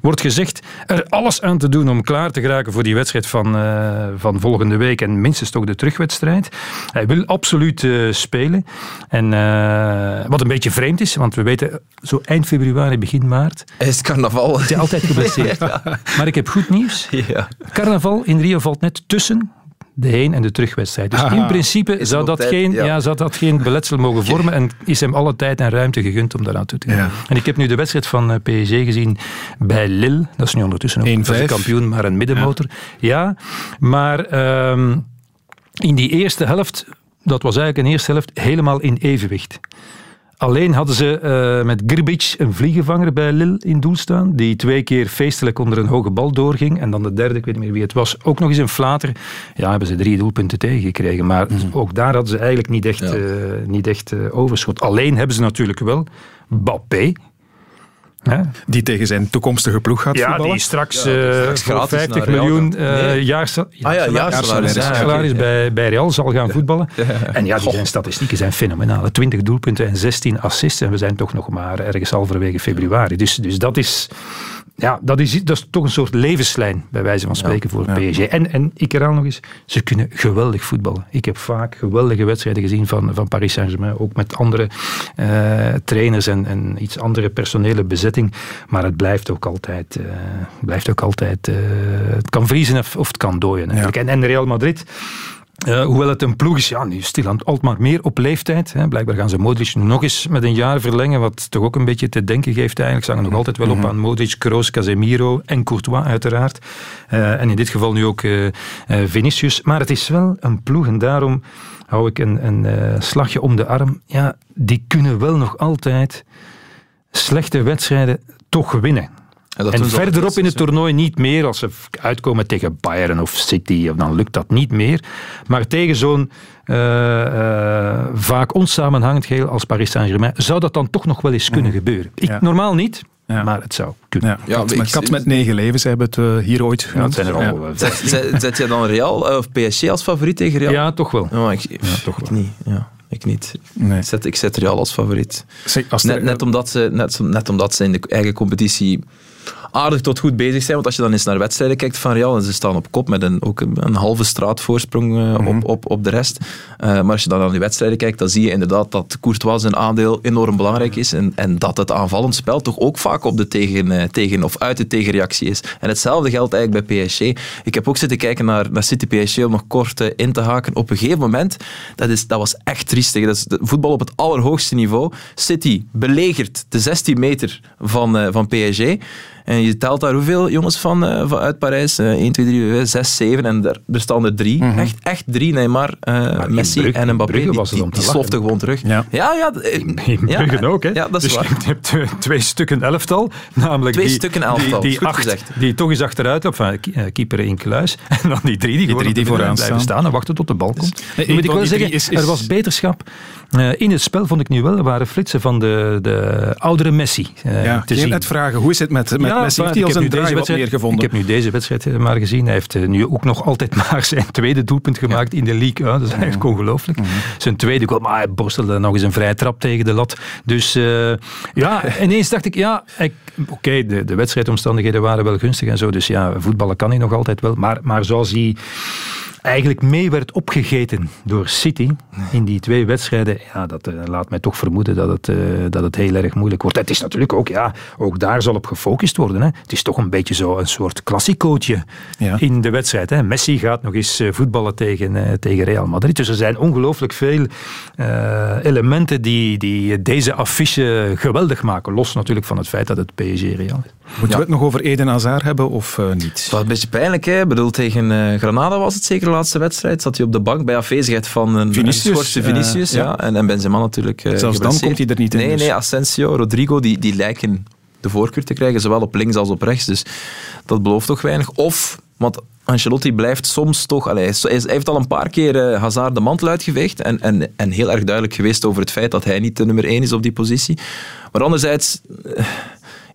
wordt gezegd, er alles aan te doen om klaar te geraken voor die wedstrijd van, uh, van volgende week en minstens toch de terugwedstrijd. Hij wil absoluut uh, spelen. En wat een beetje vreemd is, want we weten, zo eind februari, begin maart... Hij tijdens carnaval. Hij is altijd geblesseerd. Maar ik heb goed nieuws. Ja. Carnaval in Rio valt net tussen de heen- en de terugwedstrijd. Dus in principe zou dat, tijd, geen, ja. ja. zou dat geen beletsel mogen vormen en is hem alle tijd en ruimte gegund om daaraan toe te gaan. Ja. En ik heb nu de wedstrijd van eh, PSG gezien bij Lille. Dat is nu ondertussen ook 1-5. dat is een kampioen, maar een middenmotor. Ja, maar ehm, in die eerste helft, dat was eigenlijk een eerste helft, helemaal in evenwicht. Alleen hadden ze eh, met Grbic een vliegenvanger bij Lille in doel staan, die twee keer feestelijk onder een hoge bal doorging. En dan de derde, ik weet niet meer wie het was, ook nog eens een flater. Ja, hebben ze drie doelpunten tegengekregen. Maar ook daar hadden ze eigenlijk niet echt, eh, niet echt eh, overschot. Alleen hebben ze natuurlijk wel Bappé. Die tegen zijn toekomstige ploeg gaat Ja, voetballen. die straks, Ja, eh, straks voor gratis 50 naar Real miljoen gaat. Nee. jaarsa- Ah ja, jaarsalaris jaarsalaris, ja, jaarsalaris oké, bij, bij Real zal gaan voetballen. En ja, die zijn statistieken zijn fenomenaal. 20 doelpunten en 16 assists. En we zijn toch nog maar ergens halverwege februari. Dus, dus dat is... Ja, dat is, dat is toch een soort levenslijn, bij wijze van spreken, voor PSG. En, en ik herhaal nog eens, ze kunnen geweldig voetballen. Ik heb vaak geweldige wedstrijden gezien van, van Paris Saint-Germain, ook met andere eh, trainers en, en iets andere personele bezetting. Maar het blijft ook altijd, eh, blijft ook altijd eh, het kan vriezen of, of het kan dooien. En, en Real Madrid, eh, hoewel het een ploeg is, ja, nu stilaan altijd meer op leeftijd. Hè. Blijkbaar gaan ze Modric nog eens met een jaar verlengen, wat toch ook een beetje te denken geeft eigenlijk. Ze hangen nog altijd wel op aan Modric, Kroos, Casemiro en Courtois uiteraard. Eh, en in dit geval nu ook eh, Vinicius. Maar het is wel een ploeg en daarom hou ik een, een slagje om de arm. Ja, die kunnen wel nog altijd slechte wedstrijden toch winnen. En, verderop in het toernooi niet meer. Als ze uitkomen tegen Bayern of City, dan lukt dat niet meer. Maar tegen zo'n eh, eh, vaak onsamenhangend geheel als Paris Saint-Germain zou dat dan toch nog wel eens kunnen gebeuren. Ik, Ja. Normaal niet, Ja. maar het zou kunnen. Ja, Ja, kat, ik- met, kat met negen levens hebben we het eh, hier ooit Ja, genoemd. het zijn er Ja. al. Zet, zet, zet je dan Real of PSG als favoriet tegen Real? Ja, toch wel. Oh, ik, toch ik wel. niet. Ja, ik niet. Nee. Ik, zet, ik zet Real als favoriet. Zeg, als er- Net, net, omdat ze, net, net omdat ze in de eigen competitie aardig tot goed bezig zijn. Want als je dan eens naar wedstrijden kijkt van Real, en ze staan op kop met een, ook een, een halve straatvoorsprong eh, op, op, op de rest. Eh, maar als je dan naar die wedstrijden kijkt, dan zie je inderdaad dat Courtois zijn aandeel enorm belangrijk is. En, en dat het aanvallend spel toch ook vaak op de tegen, eh, tegen of uit de tegenreactie is. En hetzelfde geldt eigenlijk bij PSG. Ik heb ook zitten kijken naar, naar City PSG om nog kort in te haken. Op een gegeven moment, dat, is, dat was echt triestig. Dat is de voetbal op het allerhoogste niveau. City belegert de 16 meter van, van PSG. En je telt daar hoeveel jongens van, eh, van uit Parijs? Eh 1, 2, 3, 4, 6, 7. En er, er staan er drie. echt, echt drie. Neymar, eh, in Messi Brugge- en Mbappé. Die, was het die, die gewoon terug. Ja. ja, ja, In ja, Brugge en- ook, hè? Ja, dat is dus waar. je hebt twee stukken elftal, namelijk Twee die, stukken elftal, die, die goed acht, gezegd. die toch eens achteruit loopt, van eh, keeper in kluis, en dan die drie die, drie die de vooraan blijven staan. staan en wachten tot de bal komt. Nee, Nu moet ik wel zeggen, drie is- is- er was beterschap. Eh, in het spel vond ik nu wel, waren flitsen van de, de oudere Messi eh, ja, te zien. net vragen, hoe is het met, met Ja, Messi? Heeft hij ik al heb zijn draai wat meer gevonden? Ik heb nu deze wedstrijd eh, maar gezien. Hij heeft nu ook nog altijd maar zijn tweede doelpunt gemaakt in de league. Dat is eigenlijk ongelooflijk. Zijn tweede goal, maar hij borstelde nog eens een vrije trap tegen de lat. Dus ja, ineens dacht ik, ja, oké, de, de wedstrijdomstandigheden waren wel gunstig en zo. Dus ja, voetballen kan hij nog altijd wel. Maar, maar zoals hij eigenlijk mee werd opgegeten door City in die twee wedstrijden, ja, dat eh, laat mij toch vermoeden dat het, eh, dat het heel erg moeilijk wordt. Het is natuurlijk ook, ja, ook daar zal op gefocust worden. Hè. Het is toch een beetje zo een soort klassicootje Ja. in de wedstrijd. Hè. Messi gaat nog eens eh, voetballen tegen, eh, tegen Real Madrid. Dus er zijn ongelooflijk veel eh, elementen die, die deze affiche geweldig maken. Los natuurlijk van het feit dat het PSG Real is. Moeten we het nog over Eden Hazard hebben of eh, niet? Het was een beetje pijnlijk, hè? Ik bedoel, tegen eh, Granada was het zeker laatste wedstrijd. Zat hij op de bank bij afwezigheid van een Vinicius, een eh, Vinicius. ja. ja. En, en Benzema natuurlijk. eh, Zelfs dan komt hij er niet in, Nee, dus. nee, Asensio, Rodrigo, die, die lijken de voorkeur te krijgen, zowel op links als op rechts. Dus dat belooft toch weinig. Of, want Ancelotti blijft soms toch... Allee, hij heeft al een paar keer eh, Hazard de mantel uitgeveegd en, en, en heel erg duidelijk geweest over het feit dat hij niet de nummer één is op die positie. Maar anderzijds...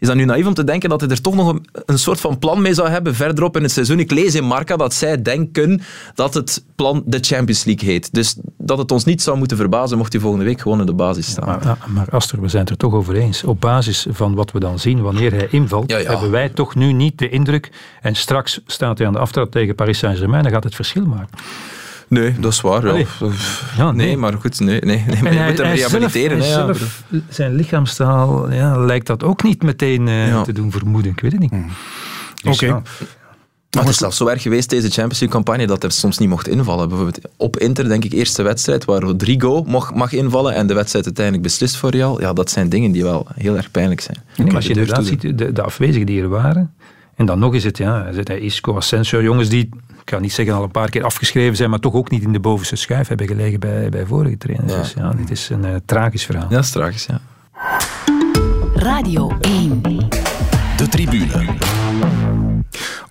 is dat nu naïef om te denken dat hij er toch nog een, een soort van plan mee zou hebben verderop in het seizoen? Ik lees in Marca dat zij denken dat het plan de Champions League heet. Dus dat het ons niet zou moeten verbazen mocht hij volgende week gewoon in de basis staan. Maar, maar Aster, we zijn het er toch over eens. Op basis van wat we dan zien wanneer hij invalt, Ja, ja. hebben wij toch nu niet de indruk. En straks staat hij aan de aftrap tegen Paris Saint-Germain, dan gaat het verschil maken. Nee, dat is waar. Ja. Allee. Ja, nee. nee. maar goed. Nee, nee, nee. En maar je hij, moet hem hij rehabiliteren. zelf, hè, hij ja. zelf, zijn lichaamstaal ja, lijkt dat ook niet meteen eh, Ja. te doen vermoeden. Ik weet het niet. Dus Oké. ja. Maar het is zelfs zo erg geweest, deze Champions League-campagne, dat hij soms niet mocht invallen. Bijvoorbeeld op Inter, denk ik, eerste wedstrijd waar Rodrigo mag, mag invallen en de wedstrijd uiteindelijk beslist voor Real. Ja, dat zijn dingen die wel heel erg pijnlijk zijn. Nee, als je inderdaad ziet, de, de afwezigen die er waren, en dan nog is het, ja, zit hij Isco, Asensio, jongens die, ik ga niet zeggen al een paar keer afgeschreven zijn, maar toch ook niet in de bovenste schuif hebben gelegen bij, bij vorige trainers. Ja. Dus ja, dit is een eh, tragisch verhaal. Ja, dat is tragisch, ja. Radio 1. De tribune.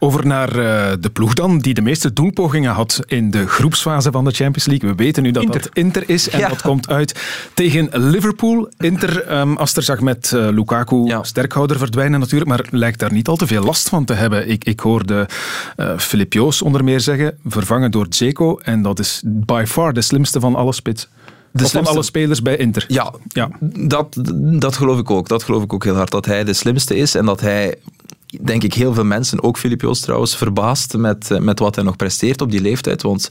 Over naar eh, de ploeg dan, die de meeste doelpogingen had in de groepsfase van de Champions League. We weten nu dat Inter. dat Inter is en Ja. dat komt uit tegen Liverpool. Inter, ehm Aster zag met eh, Lukaku Ja. sterkhouder verdwijnen natuurlijk, maar lijkt daar niet al te veel last van te hebben. Ik, ik hoorde eh Filip Joos onder meer zeggen, vervangen door Dzeko en dat is by far de slimste van alle spits. De van slimste- alle spelers bij Inter. Ja, Ja. Dat, dat geloof ik ook. Dat geloof ik ook heel hard. Dat hij de slimste is en dat hij, denk ik, heel veel mensen, ook Filip Joos trouwens, verbaast met, eh, met wat hij nog presteert op die leeftijd. Want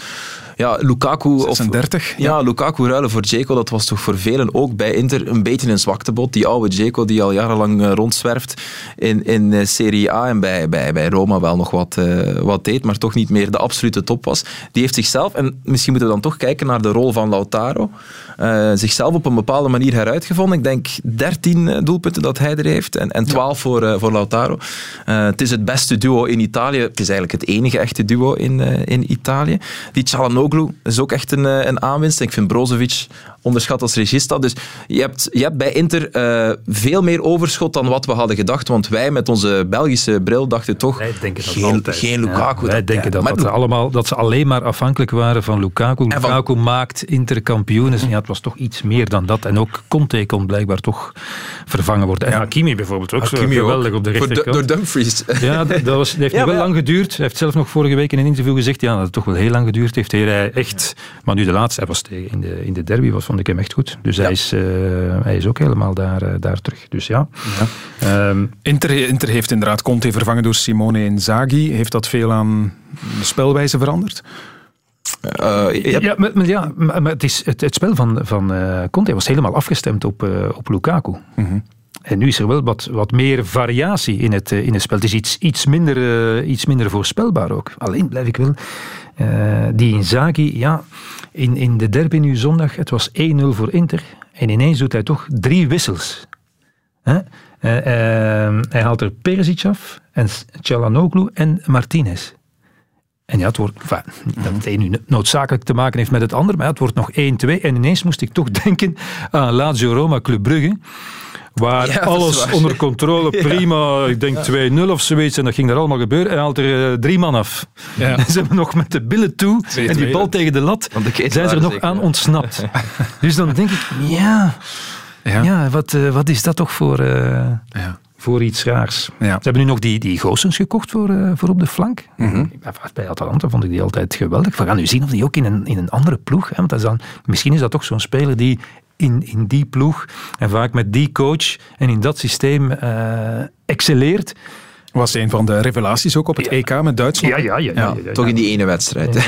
ja, Lukaku... of- 36, ja, Lukaku ruilen voor Dzeko, dat was toch voor velen ook bij Inter een beetje een zwaktebod. Die oude Dzeko die al jarenlang eh, rondzwerft in, in eh, Serie A en bij, bij, bij Roma wel nog wat, eh, wat deed, maar toch niet meer de absolute top was. Die heeft zichzelf, en misschien moeten we dan toch kijken naar de rol van Lautaro, zichzelf op een bepaalde manier heruitgevonden. Ik denk 13 doelpunten dat hij er heeft en, en 12 voor, voor Lautaro. Het is het beste duo in Italië. Het is eigenlijk het enige echte duo in, in Italië. Die Is ook echt een, eh, een aanwinst. Ik vind Brozovic onderschat als regista. Dus je hebt, je hebt bij Inter eh, veel meer overschot dan wat we hadden gedacht. Want wij met onze Belgische bril dachten toch Wij denken dat geen, altijd. geen Lukaku. Ja, wij Dat- denken ja, dat, dat, ze allemaal, dat ze alleen maar afhankelijk waren van Lukaku. Van- Lukaku maakt Inter kampioen. Dus ja, het was toch iets meer dan dat. En ook Conte kon blijkbaar toch vervangen worden. En Hakimi bijvoorbeeld ook. zo Hakimi ook. geweldig op de rechterkant. Door Dumfries. Ja, dat, was, dat heeft Ja, wel ja. lang geduurd. Hij heeft zelf nog vorige week in een interview gezegd ja, dat het toch wel heel lang geduurd heeft. Hij echt, maar nu de laatste, hij was tegen, in, de, in de derby, was, vond ik hem echt goed. Dus hij, is, eh, hij is ook helemaal daar, eh, daar terug. Dus ja. Ehm, Inter, Inter heeft inderdaad Conte vervangen door Simone Inzaghi. Heeft dat veel aan de spelwijze veranderd? Eh, hebt- Ja, maar, maar ja, maar, maar het, is, het, het spel van, van eh, Conte was helemaal afgestemd op, eh, op Lukaku. En nu is er wel wat, wat meer variatie in het, eh, in het spel. Het is iets, iets, minder, eh, iets minder voorspelbaar ook. Alleen blijf ik wel... eh, die Inzaghi, ja, in, in de derby nu zondag, het was 1-0 voor Inter. En ineens doet hij toch drie wissels. Hè? Eh, eh, hij haalt er Perisic af, en en Martinez. En ja, het wordt, enfin, niet dat het een nu noodzakelijk te maken heeft met het ander, maar ja, het wordt nog 1-2. En ineens moest ik toch denken aan Lazio Roma Club Brugge. Waar Ja, alles waar. onder controle, prima, ik denk 2-0 of zoiets. En dat ging er allemaal gebeuren. Hij haalt er eh, drie man af. Ja. Ze hebben nog met de billen toe en die bal tegen de lat, de zijn ze er nog zeker, aan ontsnapt. dus dan denk ik, ja, Ja. ja wat, eh, wat is dat toch voor, eh, Ja. voor iets raars. Ja. Ze hebben nu nog die, die Goossens gekocht voor, eh, voor op de flank. Mhm. Bij Atalanta vond ik die altijd geweldig. We gaan nu zien of die ook in een, in een andere ploeg... Hè, want dat is dan, misschien is dat toch zo'n speler die in, in die ploeg en vaak met die coach en in dat systeem eh, excelleert. Was een van de revelaties ook op het EK met Duitsland. Ja, ja, ja. ja, ja, ja. Toch in die ene wedstrijd.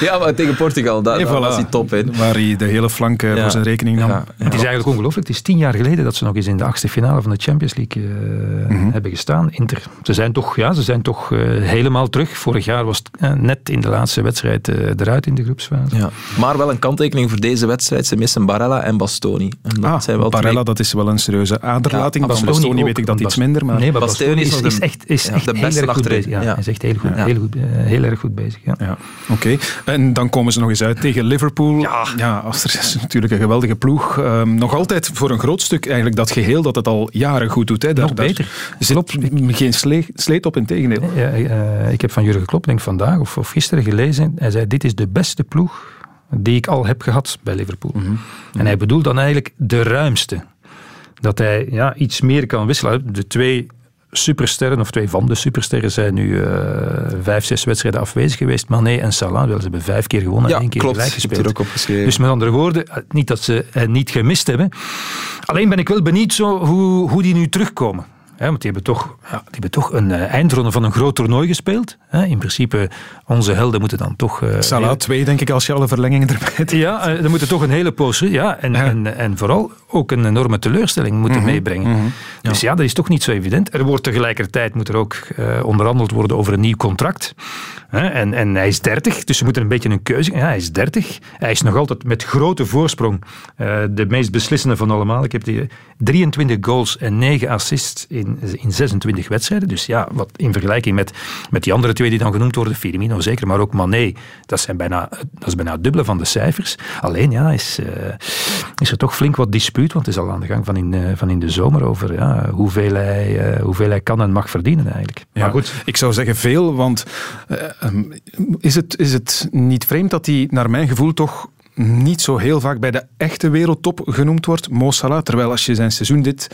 Ja, maar tegen Portugal, daar, Nee, daar voilà. was hij top in. Waar hij de hele flank eh, Ja. voor zijn rekening nam. Ja, ja. Het is eigenlijk ongelooflijk. Het is tien jaar geleden dat ze nog eens in de achtste finale van de Champions League eh, Mhm. hebben gestaan. Inter. Ze zijn toch, ja, ze zijn toch eh, helemaal terug. Vorig jaar was het net in de laatste wedstrijd eh, eruit in de groepsfase. Ja. Maar wel een kanttekening voor deze wedstrijd. Ze missen Barella en Bastoni. En dat Ah, zijn wel Barella, twee- dat is wel een serieuze aderlating. Ja, Bastoni weet ik dat iets minder. Maar... Nee, maar Bastoni is is, echt, is ja, echt de beste heel erg goed bezig. Ja, is echt heel, goed, Ja. heel, goed, heel erg goed bezig. Ja. Ja, oké. En dan komen ze nog eens uit tegen Liverpool. Ja, ja Aster is natuurlijk een geweldige ploeg. Ehm, nog altijd voor een groot stuk eigenlijk dat geheel dat het al jaren goed doet. Hè. Daar, Nog daar beter. zit geen sle- sleet op, in tegendeel. Ja, eh, ik heb van Jurgen Klopp, denk vandaag of, of gisteren gelezen. Hij zei: Dit is de beste ploeg die ik al heb gehad bij Liverpool. Mhm. En hij bedoelt dan eigenlijk de ruimste. Dat hij ja, iets meer kan wisselen. De twee supersterren, of twee van de supersterren, zijn nu eh, vijf, zes wedstrijden afwezig geweest. Mané en Salah, wel, ze hebben vijf keer gewonnen en Ja, één keer klopt. gelijk gespeeld. er ook. Dus met andere woorden, eh, niet dat ze het niet gemist hebben. Alleen ben ik wel benieuwd zo, hoe, hoe die nu terugkomen. Hè, want die hebben toch, ja, die hebben toch een uh, eindronde van een groot toernooi gespeeld. Hè. In principe, onze helden moeten dan toch... Uh, Salah 2, denk ik, als je alle verlengingen erbij hebt. Ja, uh, dan moeten toch een hele poos... Ja, en, ja. En, en vooral ook een enorme teleurstelling moeten mm -hmm. meebrengen. Mm -hmm. ja. Dus ja, dat is toch niet zo evident. Er wordt tegelijkertijd moet er ook onderhandeld worden over een nieuw contract. Hè. En, en hij is 30, dus ze moeten een beetje een keuze... Ja, hij is 30. Hij is nog altijd met grote voorsprong de meest beslissende van allemaal. Ik heb die 23 goals en 9 assists in, in 26 wedstrijden. Dus ja, wat in vergelijking met, met die andere twee die dan genoemd worden, Firmino zeker, maar ook Mané, dat, zijn bijna, dat is bijna het dubbele van de cijfers. Alleen ja, is, uh, is er toch flink wat dispuut, want het is al aan de gang van in, uh, van in de zomer over ja, hoeveel, hij, uh, hoeveel hij kan en mag verdienen eigenlijk. Ja, maar goed. Ik zou zeggen veel, want um, is, het, is het niet vreemd dat hij naar mijn gevoel toch niet zo heel vaak bij de echte wereldtop genoemd wordt, Mo Salah. Terwijl als je zijn seizoen dit,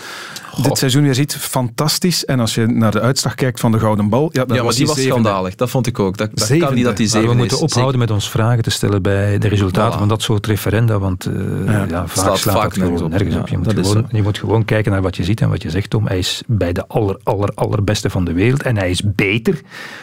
dit seizoen weer ziet, fantastisch. En als je naar de uitslag kijkt van de Gouden Bal... Ja, ja maar was die was zevende. schandalig. Dat vond ik ook. Dat, dat kan niet dat die zeven maar we moeten is. ophouden met ons vragen te stellen bij de resultaten voilà. van dat soort referenda, want uh, ja, ja, vaak slaat, slaat vaak nergens op. Nergens op. Je, moet gewoon, je moet gewoon kijken naar wat je ziet en wat je zegt, Tom. Hij is bij de aller, aller, allerbeste van de wereld en hij is beter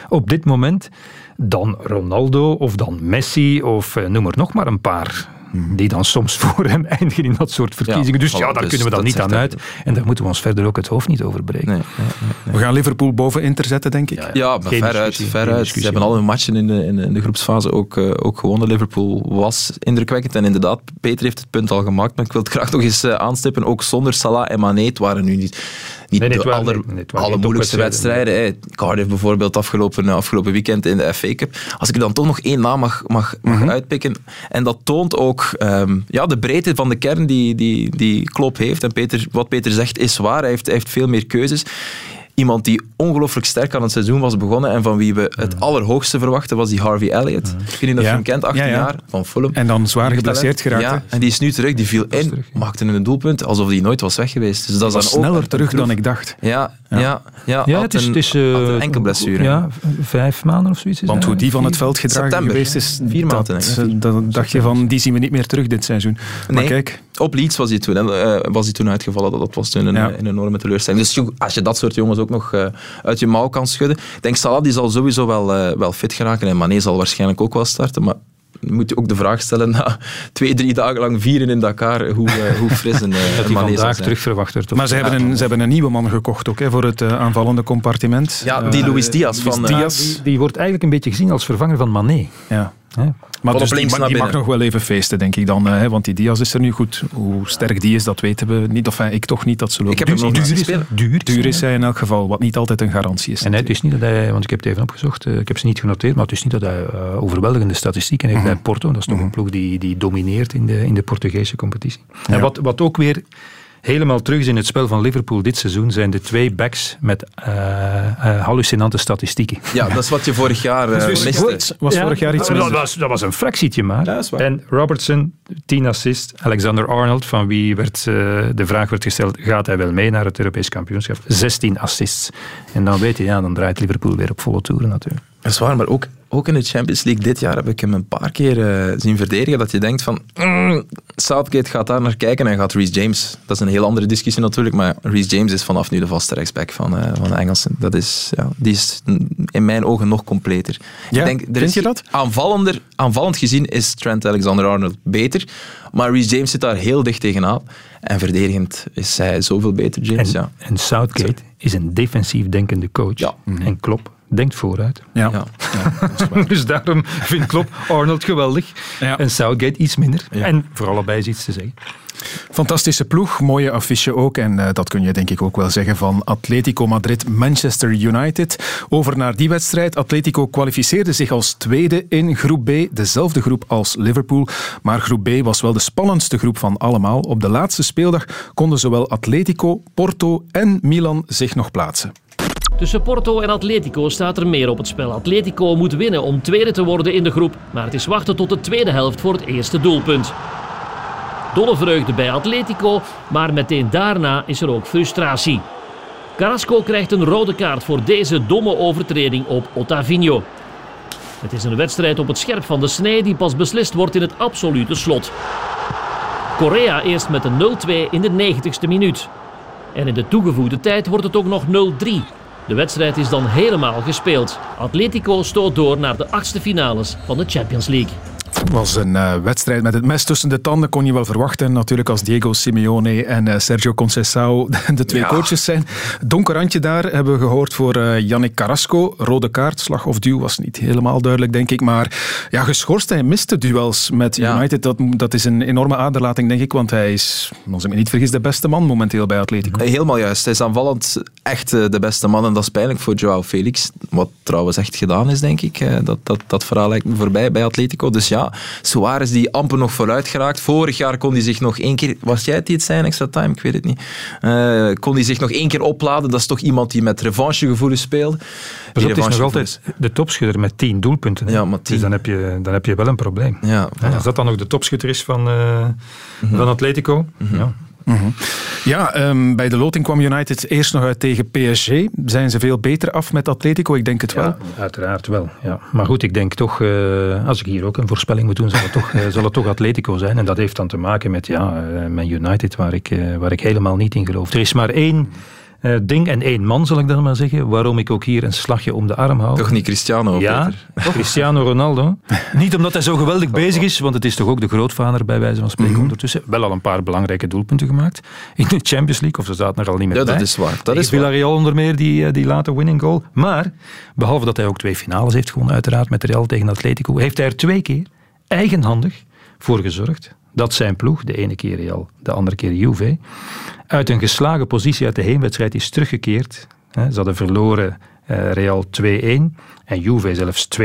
op dit moment dan Ronaldo of dan Messi of uh, noem er nog maar een paar die dan soms voor hem eindigen in dat soort verkiezingen. Ja, dus ja, daar dus kunnen we dan niet aan uit. En daar moeten we ons verder ook het hoofd niet over breken. Nee, nee, nee, we gaan Liverpool boven Inter zetten, denk ik. Ja, ja maar veruit. veruit. Ze hebben al hun matchen in de, in de groepsfase ook, uh, ook gewonnen. Liverpool was indrukwekkend. En inderdaad, Peter heeft het punt al gemaakt. Maar ik wil het graag nog eens uh, aanstippen. Ook zonder Salah en het waren nu niet niet nee, de aller, nee, allermoeilijkste wedstrijden. wedstrijden. Cardiff bijvoorbeeld afgelopen, afgelopen weekend in de FA Cup. Als ik er dan toch nog één naam mag, mag, mag mm -hmm. uitpikken. En dat toont ook um, ja, de breedte van de kern die, die, die Klopp heeft. En Peter, wat Peter zegt is waar. Hij heeft, hij heeft veel meer keuzes iemand die ongelooflijk sterk aan het seizoen was begonnen en van wie we het allerhoogste verwachten was die Harvey Elliott. Ik weet niet of je hem kent, 18 ja, ja. jaar, van Fulham. En dan zwaar geblesseerd geraakt. Ja, en die is nu terug, die viel in, terug, maakte een doelpunt, alsof hij nooit was weg geweest. Dus dat was dan sneller terug dan ik dacht. Ja, ja. ja, ja, ja het is, een, het is uh, een enkel blessure. Ja, vijf maanden of zoiets. Is Want hoe die van het veld gedragen September, geweest is, vier maanden. Dat, dan dacht je van, die zien we niet meer terug dit seizoen. Maar nee, kijk. Op Leeds was hij toen, uh, was hij toen uitgevallen. Dat was toen een, een enorme teleurstelling. Dus als je dat soort jongens ook nog uh, uit je mouw kan schudden. Ik denk Salah die zal sowieso wel, wel fit geraken en Mané zal waarschijnlijk ook wel starten. Maar moet je ook de vraag stellen na twee, drie dagen lang vieren in Dakar, hoe, uh, hoe fris een uh, Dat hij vandaag terug verwacht wordt. Maar ze, ja. hebben een, ze hebben een nieuwe man gekocht ook, hè, voor het uh, aanvallende compartiment. Ja, die Luis Diaz. Van, Diaz. Die, die, wordt eigenlijk een beetje gezien als vervanger van Mané. Ja. Ja. Maar dus die, die mag nog wel even feesten, denk ik dan. Hè, want die Diaz is er nu goed. Hoe sterk die is, dat weten we niet. Of ik toch niet dat ze Ik heb hem nog duur, is, duur, duur is hij in elk geval, wat niet altijd een garantie is. En het is niet dat hij, want ik heb het even opgezocht, ik heb ze niet genoteerd, maar het is niet dat hij uh, overweldigende statistieken heeft mm -hmm. bij Porto. Dat is toch mm -hmm. een ploeg die, die domineert in de, in de Portugese competitie. Ja. En wat, wat ook weer helemaal terug is in het spel van Liverpool dit seizoen zijn de twee backs met uh, uh, hallucinante statistieken. Ja, dat is wat je vorig jaar uh, miste. Was ja, vorig jaar iets dat, was, dat was een fractietje maar. Ja, en Robertson, 10 assists. Alexander Arnold, van wie werd, de vraag werd gesteld, gaat hij wel mee naar het Europees kampioenschap? 16 assists. En dan weet je, ja, dan draait Liverpool weer op volle toeren natuurlijk. Dat is waar, maar ook, ook in de Champions League dit jaar heb ik hem een paar keer uh, zien verdedigen. Dat je denkt van, mm, Southgate gaat daar naar kijken en gaat Reece James. Dat is een heel andere discussie natuurlijk, maar Reece James is vanaf nu de vaste rechtsback van, uh, van de Engelsen. Dat is, ja, die is in mijn ogen nog completer. Ja, ik denk, er vind is je dat? Aanvallender, aanvallend gezien is Trent Alexander-Arnold beter, maar Reece James zit daar heel dicht tegenaan. En verdedigend is hij zoveel beter, James. En, ja. en Southgate is een defensief denkende coach. Ja. En Klopp denkt vooruit. Ja. ja. ja dus daarom vindt Klopp Arnold geweldig ja. en Southgate iets minder. En voor allebei is iets te zeggen. Fantastische ploeg, mooie affiche ook. En uh, dat kun je denk ik ook wel zeggen van Atletico Madrid, Manchester United. Over naar die wedstrijd. Atletico kwalificeerde zich als tweede in groep B, dezelfde groep als Liverpool. Maar groep B was wel de spannendste groep van allemaal. Op de laatste speeldag konden zowel Atletico, Porto en Milan zich nog plaatsen. Tussen Porto en Atletico staat er meer op het spel. Atletico moet winnen om tweede te worden in de groep, maar het is wachten tot de tweede helft voor het eerste doelpunt. Dolle vreugde bij Atletico, maar meteen daarna is er ook frustratie. Carrasco krijgt een rode kaart voor deze domme overtreding op Ottavinho. Het is een wedstrijd op het scherp van de snee die pas beslist wordt in het absolute slot. Korea eerst met een 0-2 in de 90ste minuut. En in de toegevoegde tijd wordt het ook nog 0-3. De wedstrijd is dan helemaal gespeeld. Atletico stoot door naar de achtste finales van de Champions League. Het was een uh, wedstrijd met het mes tussen de tanden, kon je wel verwachten. Natuurlijk als Diego Simeone en uh, Sergio Conceição de twee ja. coaches zijn. Donker randje daar hebben we gehoord voor uh, Yannick Carrasco. Rode kaart, slag of duw was niet helemaal duidelijk, denk ik. Maar ja, geschorst, hij miste duels met ja. United. Dat, dat is een enorme aderlating, denk ik. Want hij is, als ik me niet vergis, de beste man momenteel bij Atletico. Helemaal juist. Hij is aanvallend echt de beste man. En dat is pijnlijk voor Joao Felix. Wat trouwens echt gedaan is, denk ik. Dat, dat, dat verhaal lijkt me voorbij bij Atletico. Dus ja, Suarez die amper nog vooruit geraakt. Vorig jaar kon hij zich nog één keer... Was jij het die het zijn, extra time? Ik weet het niet. Uh, kon hij zich nog één keer opladen. Dat is toch iemand die met revanchegevoelens speelt. Pas op, het is nog altijd de topschutter met tien doelpunten. Ja, maar tien. Dus dan heb, je, dan heb je wel een probleem. Ja, voilà. Als dat dan nog de topschutter is van, uh, mm -hmm. van Atletico... Mm -hmm. ja. Mm -hmm. Ja, um, bij de loting kwam United eerst nog uit tegen PSG. Zijn ze veel beter af met Atletico? Ik denk het wel. Ja, uiteraard wel. Ja. Maar goed, ik denk toch, uh, als ik hier ook een voorspelling moet doen, zal het, toch, uh, zal het toch Atletico zijn. En dat heeft dan te maken met, ja, uh, met United, waar ik, waar ik helemaal niet in geloof. Er is maar één uh, ding en één man, zal ik dan maar zeggen. Waarom ik ook hier een slagje om de arm hou. Toch niet Cristiano, Ja, Peter? Cristiano Ronaldo. niet omdat hij zo geweldig bezig is, want het is toch ook de grootvader bij wijze van spreken mm -hmm. ondertussen. Wel al een paar belangrijke doelpunten gemaakt. In de Champions League, of ze zaten er al niet meer ja, bij. dat is waar. Dat is Villarreal onder meer, die, die late winning goal. Maar, behalve dat hij ook twee finales heeft gewonnen, uiteraard met Real tegen Atletico, heeft hij er twee keer eigenhandig voor gezorgd dat zijn ploeg, de ene keer Real, de andere keer Juve, uit een geslagen positie uit de heenwedstrijd is teruggekeerd. Ze hadden verloren uh, Real 2-1 en Juve zelfs 2-0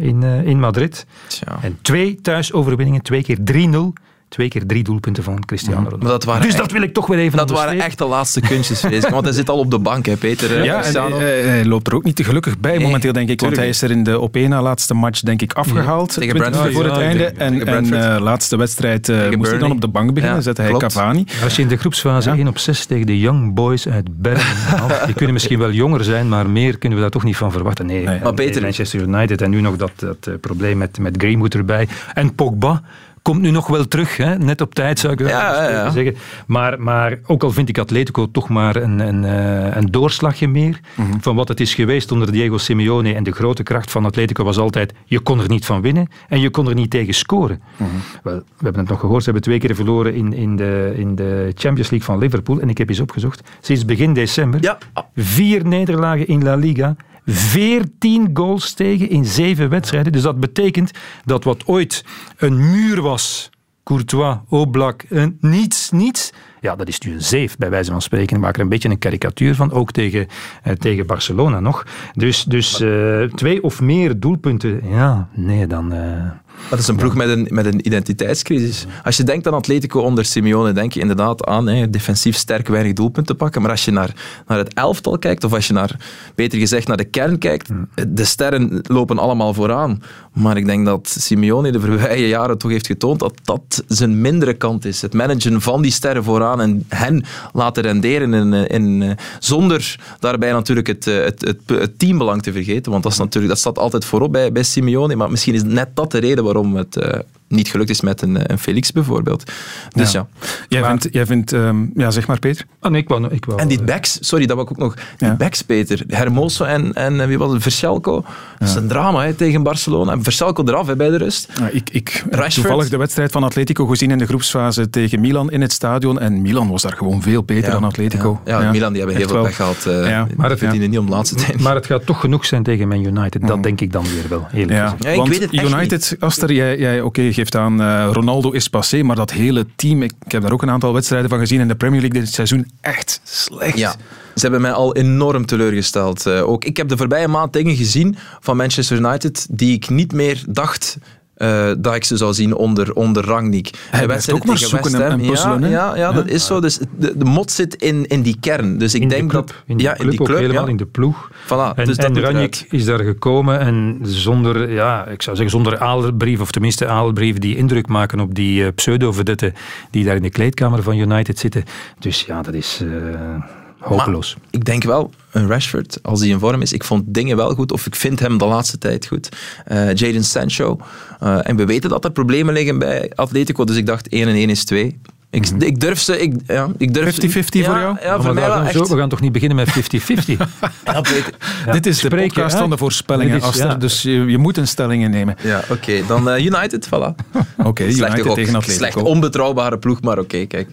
in, uh, in Madrid. Tja. En twee thuisoverwinningen, twee keer 3-0. Twee keer drie doelpunten van Cristiano Ronaldo. Maar dat waren dus echt, dat wil ik toch weer even Dat waren echt de laatste kunstjes, vrees ik. Want hij zit al op de bank, hè, Peter. Ja, en hij, hij, loopt er ook niet te gelukkig bij nee, momenteel, denk ik. Want hij is er in de op één na laatste match, denk ik, afgehaald. Ja, tegen Brentford. Voor het ja, einde. tegen, en en uh, laatste wedstrijd uh, moest hij dan op de bank beginnen. Ja, zette hij klopt. Cavani. Als je in de groepsfase ja. 1 op 6 tegen de Young Boys uit Bergen Die kunnen misschien wel jonger zijn, maar meer kunnen we daar toch niet van verwachten. Nee, nee. maar Peter, Manchester United en nu nog dat, dat uh, probleem met, met Greenwood erbij. En Pogba komt nu nog wel terug, hè? net op tijd zou ik wel ja, ja, ja. zeggen. Maar, maar ook al vind ik Atletico toch maar een, een, uh, een doorslagje meer mm -hmm. van wat het is geweest onder Diego Simeone. En de grote kracht van Atletico was altijd, je kon er niet van winnen en je kon er niet tegen scoren. Mm -hmm. Wel, we hebben het nog gehoord, ze hebben twee keer verloren in, in, de, in de Champions League van Liverpool. En ik heb eens opgezocht, sinds begin december, ja. vier nederlagen in La Liga. 14 goals tegen in zeven wedstrijden. Dus dat betekent dat wat ooit een muur was, Courtois, Oblak, een niets, niets. Ja, dat is nu een zeef, bij wijze van spreken. Ik maak er een beetje een karikatuur van, ook tegen, eh, tegen Barcelona nog. Dus, dus uh, twee of meer doelpunten, ja, nee, dan... Uh, dat is een ploeg met een, met een identiteitscrisis. Als je denkt aan Atletico onder Simeone, denk je inderdaad aan hè, defensief sterk weinig doelpunten pakken. Maar als je naar, naar het elftal kijkt, of als je naar, beter gezegd, naar de kern kijkt, de sterren lopen allemaal vooraan. Maar ik denk dat Simeone de voorbije jaren toch heeft getoond dat dat zijn mindere kant is. Het managen van die sterren vooraan en hen laten renderen in, in, zonder daarbij natuurlijk het, het, het, het teambelang te vergeten. Want dat, is natuurlijk, dat staat altijd voorop bij, bij Simeone. Maar misschien is net dat de reden waarom het uh, niet gelukt is met een, een Felix bijvoorbeeld. Dus ja. ja. Jij, maar, vindt, jij vindt, um, ja zeg maar Peter. Ah, nee, ik wou, ik wou, en die backs, sorry, dat wou ik ook nog. Die ja. backs, Peter. Hermoso en, en wie was het? Verschelko. Dat is een drama hè, tegen Barcelona. En Verschelko eraf hè, bij de rust. Ja, ik ik heb toevallig de wedstrijd van Atletico gezien in de groepsfase tegen Milan in het stadion. En Milan was daar gewoon veel beter dan Atletico. Ja, Milan die hebben heel veel pech gehad. Uh, ja. Maar het verdienen niet om de laatste tijd. Maar het gaat toch genoeg zijn tegen Man United. Dat mm. denk ik dan weer wel. Heel ja. ik weet het United. Aster, jij, jij oké, okay, geeft aan uh, Ronaldo is passé, maar dat hele team, ik, heb daar ook een aantal wedstrijden van gezien in de Premier League dit seizoen, echt slecht. Ze hebben mij al enorm teleurgesteld. Uh, ook, ik heb de voorbije maand dingen gezien van Manchester United die ik niet meer dacht uh, dat ik ze zou zien onder, onder Rangnick. Hij werd ook maar zoeken en, en puzzelen. Ja, ja, ja, dat is zo. Dus de, de mot zit in, in die kern. Dus ik in denk club, dat... In ja, club, in die club helemaal ja. in de ploeg. Voilà, en dus dat Rangnick is daar gekomen en zonder, ja, ik zou zeggen, zonder aalbrief, of tenminste aalbrieven die indruk maken op die uh, pseudo-vedetten die daar in de kleedkamer van United zitten. Dus ja, dat is... Uh, Hopeloos. Maar ik denk wel, een Rashford, als hij in vorm is, ik vond dingen wel goed, of ik vind hem de laatste tijd goed. Uh, Jadon Sancho. Uh, en we weten dat er problemen liggen bij Atletico, dus ik dacht 1 en 1 is 2. Ik, ik durf ze... Ik, ja, ik durf 50-50 voor jou? Ja, voor mij wel echt. zo- we gaan toch niet beginnen met 50-50? Ja, Peter. Dit is de Spreken, podcast hè? van de voorspellingen, is- Aster. ja. Dus je, je moet een stelling innemen. Ja, oké. Dan eh, United, voilà. Oké, United tegen Atletico. Slecht onbetrouwbare ploeg, maar oké, kijk.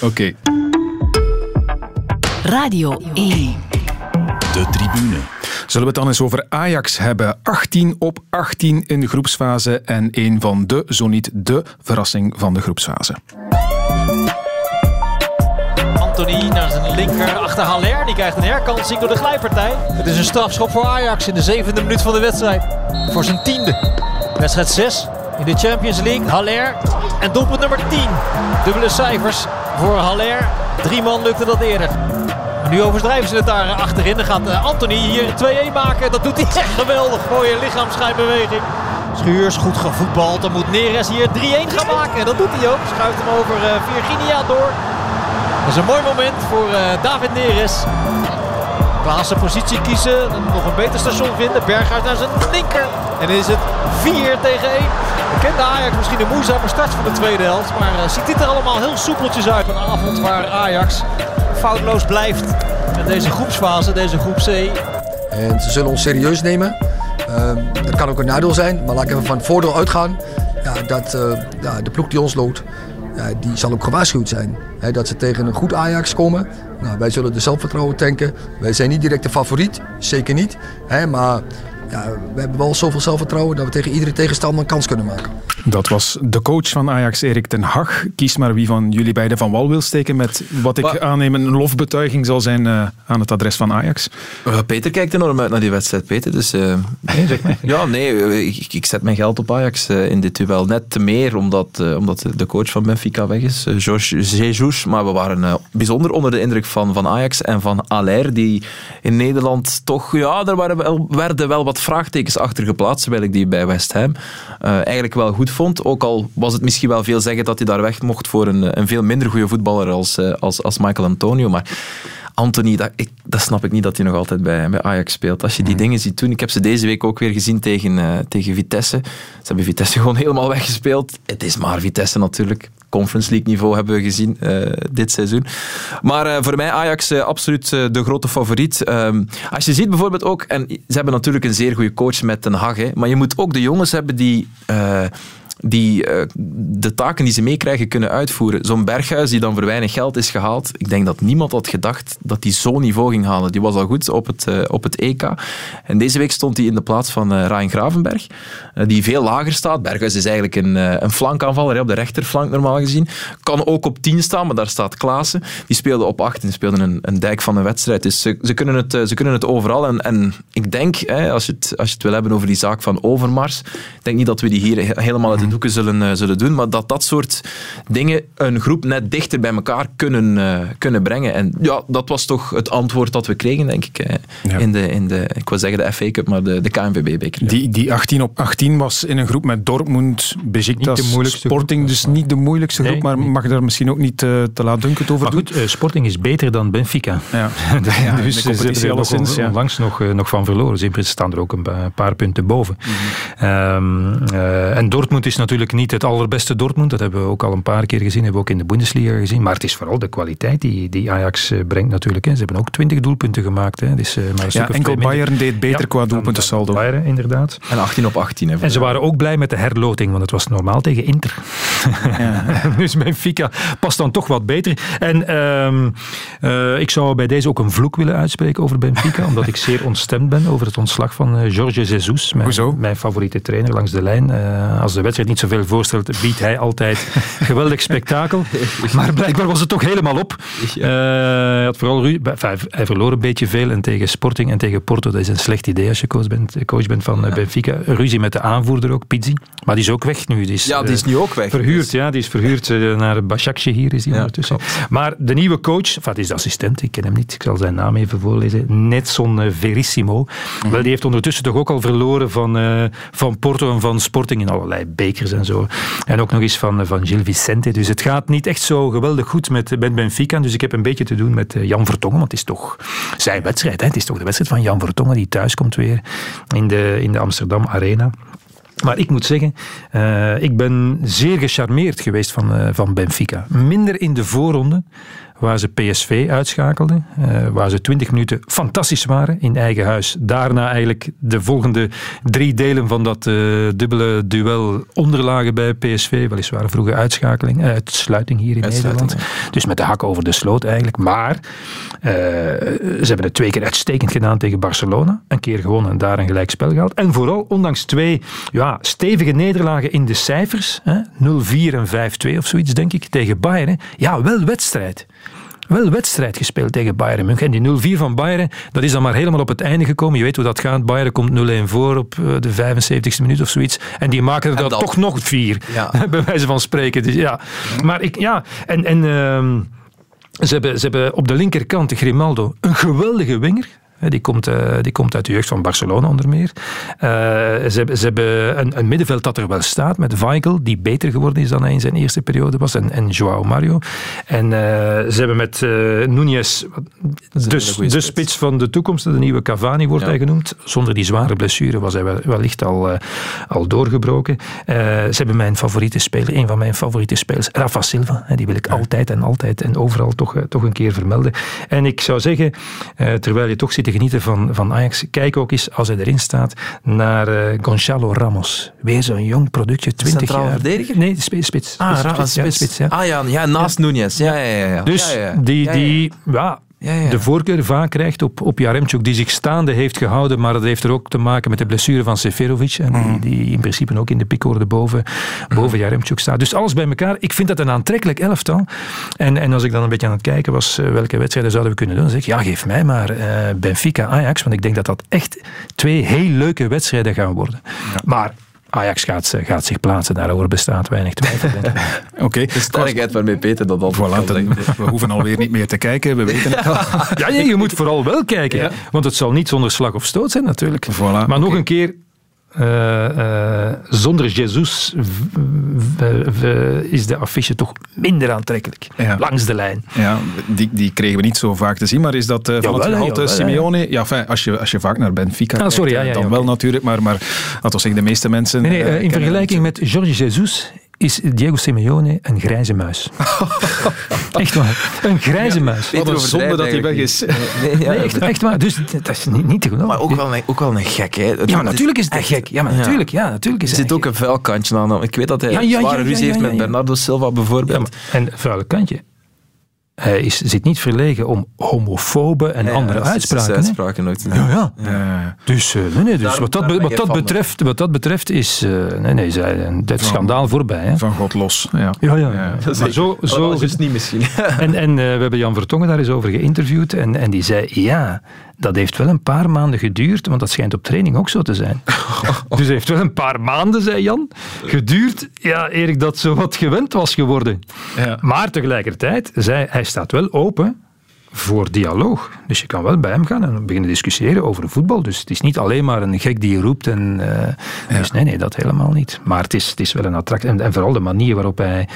Oké. Radio 1. De tribune. Zullen we het dan eens over Ajax hebben? 18 op 18 in de groepsfase en een van de, zo niet de, verrassing van de groepsfase. Anthony naar zijn linker achter Haller. Die krijgt een herkansing door de glijpartij. Het is een strafschop voor Ajax in de zevende minuut van de wedstrijd. Voor zijn tiende. Wedstrijd 6 in de Champions League. Haller en doelpunt nummer 10. Dubbele cijfers voor Haller. Drie man lukte dat eerder. Nu overdrijven ze het daar achterin. Dan gaat eh, Anthony hier 2-1 maken. Dat doet hij echt geweldig. Mooie lichaamsschijnbeweging. Schuurs, goed gevoetbald. Dan moet Neres hier 3-1 gaan maken. En dat doet hij ook. Schuift hem over eh, Virginia door. Dat is een mooi moment voor eh, David Neres. Klaas zijn positie kiezen, nog een beter station vinden. Berghuis naar zijn linker. En is het 4 tegen 1. We kende Ajax misschien een moeizame start van de tweede helft. Maar eh, ziet dit er allemaal heel soepeltjes uit. Een avond waar Ajax foutloos blijft. In deze groepsfase, deze groep C. En ze zullen ons serieus nemen. Ehm, dat kan ook een nadeel zijn, maar laat ik even van het voordeel uitgaan. Ja, dat eh, ja, de ploeg die ons loopt, ja, die zal ook gewaarschuwd zijn. Hè, dat ze tegen een goed Ajax komen. Nou, wij zullen de zelfvertrouwen tanken. Wij zijn niet direct de favoriet, zeker niet. Hè, maar ja, we hebben wel zoveel zelfvertrouwen dat we tegen iedere tegenstander een kans kunnen maken. Dat was de coach van Ajax, Erik ten Hag. Kies maar wie van jullie beiden van wal wil steken met wat ik Maar- aanneem een lofbetuiging zal zijn eh, aan het adres van Ajax. Uh, Peter kijkt enorm uit naar die wedstrijd, Peter. Dus, eh, ja, nee, eh, ik, ik zet mijn geld op Ajax eh, in dit duel. Net te meer omdat, eh, omdat de coach van Benfica weg is, eh, Georges Jesus. Maar we waren eh, bijzonder onder de indruk van, van Ajax en van Aller, die in Nederland toch... Ja, er waren wel, werden wel wat vraagtekens achter geplaatst, terwijl ik die bij West Ham eh, eigenlijk wel goed vond. Ook al was het misschien wel veel zeggen dat hij daar weg mocht voor een, een veel minder goede voetballer als, eh, als, als Michael Antonio. Maar Anthony, dat, ik, dat snap ik niet dat hij nog altijd bij, bij Ajax speelt. Als je die dingen ziet doen. Ik heb ze deze week ook weer gezien tegen, eh, tegen Vitesse. Ze hebben Vitesse gewoon helemaal weggespeeld. Het is maar Vitesse natuurlijk. Conference League niveau hebben we gezien eh, dit seizoen. Maar eh, voor mij Ajax eh, absoluut eh, de grote favoriet. Ehm, als je ziet bijvoorbeeld ook, en ze hebben natuurlijk een zeer goede coach met Ten Hag, hè, maar je moet ook de jongens hebben die... die eh, de taken die ze meekrijgen kunnen uitvoeren. Zo'n Berghuis die dan voor weinig geld is gehaald. Ik denk dat niemand had gedacht dat hij zo'n niveau ging halen. Die was al goed op het, eh, op het EK. En deze week stond hij in de plaats van eh Ryan Gravenberg, die veel lager staat. Berghuis is eigenlijk een, een flankaanvaller, op de rechterflank normaal gezien. Kan ook op 10 staan, maar daar staat Klaassen. Die speelde op 8 en speelde een, een dijk van een wedstrijd. Dus ze, ze, kunnen, het, ze kunnen het overal. En, en ik denk, hè, als, je het, als je het wil hebben over die zaak van Overmars, ik denk niet dat we die hier he- helemaal uit doeken zullen, eh, zullen doen, maar dat dat soort dingen een groep net dichter bij elkaar kunnen, eh, kunnen brengen. En ja, dat was toch het antwoord dat we kregen, denk ik, eh, Ja. in, de, in de, ik wil zeggen de FA Cup, maar de, de KNVB-beker. Die, die 18 op 18 was in een groep met Dortmund, Besiktas, Niet de moeilijkste Sporting. groep. Dus niet de moeilijkste groep, Nee, maar niet. mag je daar misschien ook niet te laat dunkend over Maar doen. goed, Sporting is beter dan Benfica. Ja. Ja, dus ze hebben er nog ja. onlangs nog, nog van verloren. Ze staan er ook een pa- paar punten boven. Mhm. Ehm, eh, en Dortmund is natuurlijk niet het allerbeste Dortmund. Dat hebben we ook al een paar keer gezien. Hebben we ook in de Bundesliga gezien. Maar het is vooral de kwaliteit die, die Ajax eh, brengt natuurlijk. Hè. Ze hebben ook 20 doelpunten gemaakt. Hè. Dus, maar een Ja, enkel minder. Bayern deed beter Ja, qua doelpuntensaldo. dan Bayern, inderdaad. En 18 op 18. Hè, En ze waren ook blij met de herloting, want het was normaal tegen Inter. dus Benfica past dan toch wat beter. En ehm, eh, ik zou bij deze ook een vloek willen uitspreken over Benfica, omdat ik zeer ontstemd ben over het ontslag van eh, Jorge Jesus, Hoezo? mijn, mijn favoriete trainer langs de lijn. Als de wedstrijd niet zoveel voorstelt, biedt hij altijd geweldig spektakel. Maar blijkbaar was het toch helemaal op. Eh, hij, had vooral ru- enfin, hij verloor een beetje veel en tegen Sporting en tegen Porto, dat is een slecht idee als je coach bent, coach bent van eh, Benfica. Ruzie met de aanvoerder ook, Pizzi. Maar die is ook weg nu. Die is, Ja, die is eh, nu ook weg. Verhuurd, ja. Die is verhuurd naar Başakşehir hier is hij Ja, ondertussen. Maar de nieuwe coach, enfin, het is de assistent, ik ken hem niet, ik zal zijn naam even voorlezen. Netson Verissimo. Mhm. Wel, die heeft ondertussen toch ook al verloren van, van Porto en van Sporting in allerlei en zo. En ook nog eens van, eh, van Gil Vicente. Dus het gaat niet echt zo geweldig goed met, met Benfica. Dus ik heb een beetje te doen met eh, Jan Vertongen, want het is toch zijn wedstrijd. Hè? Het is toch de wedstrijd van Jan Vertongen die thuis komt weer in de, in de Amsterdam Arena. Maar ik moet zeggen, uh, ik ben zeer gecharmeerd geweest van, uh, van Benfica. Minder in de voorronde, waar ze PSV uitschakelden, uh, waar ze twintig minuten fantastisch waren in eigen huis. Daarna eigenlijk de volgende drie delen van dat dubbele duel onderlagen bij PSV, weliswaar vroege uitschakeling, uitsluiting hier in Nederland. Dus met de hak over de sloot eigenlijk. Maar ze hebben het twee keer uitstekend gedaan tegen Barcelona. Een keer gewonnen en daar een gelijkspel gehaald. En vooral, ondanks twee ja, stevige nederlagen in de cijfers, 0-4 en 5-2 of zoiets denk ik, tegen Bayern. Ja, wel wedstrijd wel wedstrijd gespeeld tegen Bayern München. En die 0-4 van Bayern, dat is dan maar helemaal op het einde gekomen. Je weet hoe dat gaat. Bayern komt 0-1 voor op eh, de 75ste minuut of zoiets. En die maken er dan toch nog vier. Ja. bij wijze van spreken. Dus, ja. Maar ik, ja, en... en uh, ze hebben, ze hebben op de linkerkant de Grimaldo, een geweldige winger. Die komt, uh, die komt uit de jeugd van Barcelona onder meer. Uh, ze, ze, hebben een, een, middenveld dat er wel staat met Weigel, die beter geworden is dan hij in zijn eerste periode was, en, en Joao Mario. En uh, ze hebben met Núñez, de, de spits van de toekomst, de nieuwe Cavani wordt ja. hij genoemd. Zonder die zware blessure was hij wellicht al, al doorgebroken. ze hebben mijn favoriete speler, een van mijn favoriete spelers, Rafa Silva. Die wil ik altijd en altijd en overal toch, toch een keer vermelden. En ik zou zeggen, terwijl je toch zit te genieten van, van Ajax. Kijk ook eens, als hij erin staat, naar uh, Gonzalo Ramos. Weer zo'n jong productje, 20 Centraal jaar. verdediger? Nee, spits. spits ah, spits. spits ja. Ah ja, ja naast ja. Núñez. Ja, ja, ja, Dus die, die ja, ja, ja. de voorkeur vaak krijgt op, op Jaremchuk, die zich staande heeft gehouden, maar dat heeft er ook te maken met de blessure van Seferovic, en die, Mhm. die in principe ook in de pickorde boven, boven Jaremchuk staat. Dus alles bij elkaar. Ik vind dat een aantrekkelijk elftal. En, en als ik dan een beetje aan het kijken was, uh, welke wedstrijden zouden we kunnen doen, dan zeg ik, ja, geef mij maar uh, Benfica-Ajax, want ik denk dat dat echt twee heel leuke wedstrijden gaan worden. Ja. Maar Ajax gaat, gaat, zich plaatsen, daarover bestaat weinig twijfel. Oké. Okay. De sterkheid waarmee Peter dat al voilà, dan, We hoeven alweer niet meer te kijken, we weten het al. Ja, nee, je moet vooral wel kijken, ja. want het zal niet zonder slag of stoot zijn natuurlijk. Voilà, maar okay. nog een keer, uh, uh, zonder Jesus is de affiche toch minder aantrekkelijk. Ja. Langs de lijn. Ja, die, die kregen we niet zo vaak te zien, maar is dat uh, van jawel, het gehalte Simeone? Ja, fijn, als, je, als je vaak naar Benfica ah, sorry, kijkt, ja, ja, dan wel natuurlijk, maar, maar laten we zeggen, de meeste mensen... Nee, nee in vergelijking met Jorge Jesus is Diego Simeone een grijze muis. echt waar. Een grijze muis. Wat een zonde dat hij weg is. Nee, nee, ja, nee echt, echt, waar. Dus dat is niet, niet te geloven. Maar ook wel een, ook wel een gek, hè. Ja, maar natuurlijk is het echt gek. Ja, maar natuurlijk, ja, natuurlijk is er zit ook een vuil kantje aan. Ik weet dat hij ja, ja, zware ja, ruzie heeft met Bernardo Silva bijvoorbeeld. Maar, en een vuile kantje. Hij is, zit niet verlegen om homofobe en ja, andere ja, uitspraken. uitspraken nooit te ja, ja, ja. Dus, uh, nee, nee, dus daar, wat, dat, wat, dat betreft, wat dat betreft is uh, nee, nee, het schandaal voorbij. Hè. Van God los. Ja, ja, ja. ja. Maar zo, zo, is niet misschien. en en uh, we hebben Jan Vertongen daar eens over geïnterviewd en, en die zei, ja, dat heeft wel een paar maanden geduurd, want dat schijnt op training ook zo te zijn. dus het heeft wel een paar maanden, zei Jan, geduurd, ja, Erik, dat zo wat gewend was geworden. Ja. Maar tegelijkertijd, zei hij staat wel open voor dialoog. Dus je kan wel bij hem gaan en beginnen discussiëren over voetbal. Dus het is niet alleen maar een gek die roept. En, uh, ja. Dus nee, nee, dat helemaal niet. Maar het is, het is wel een attractie. En, en vooral de manier waarop hij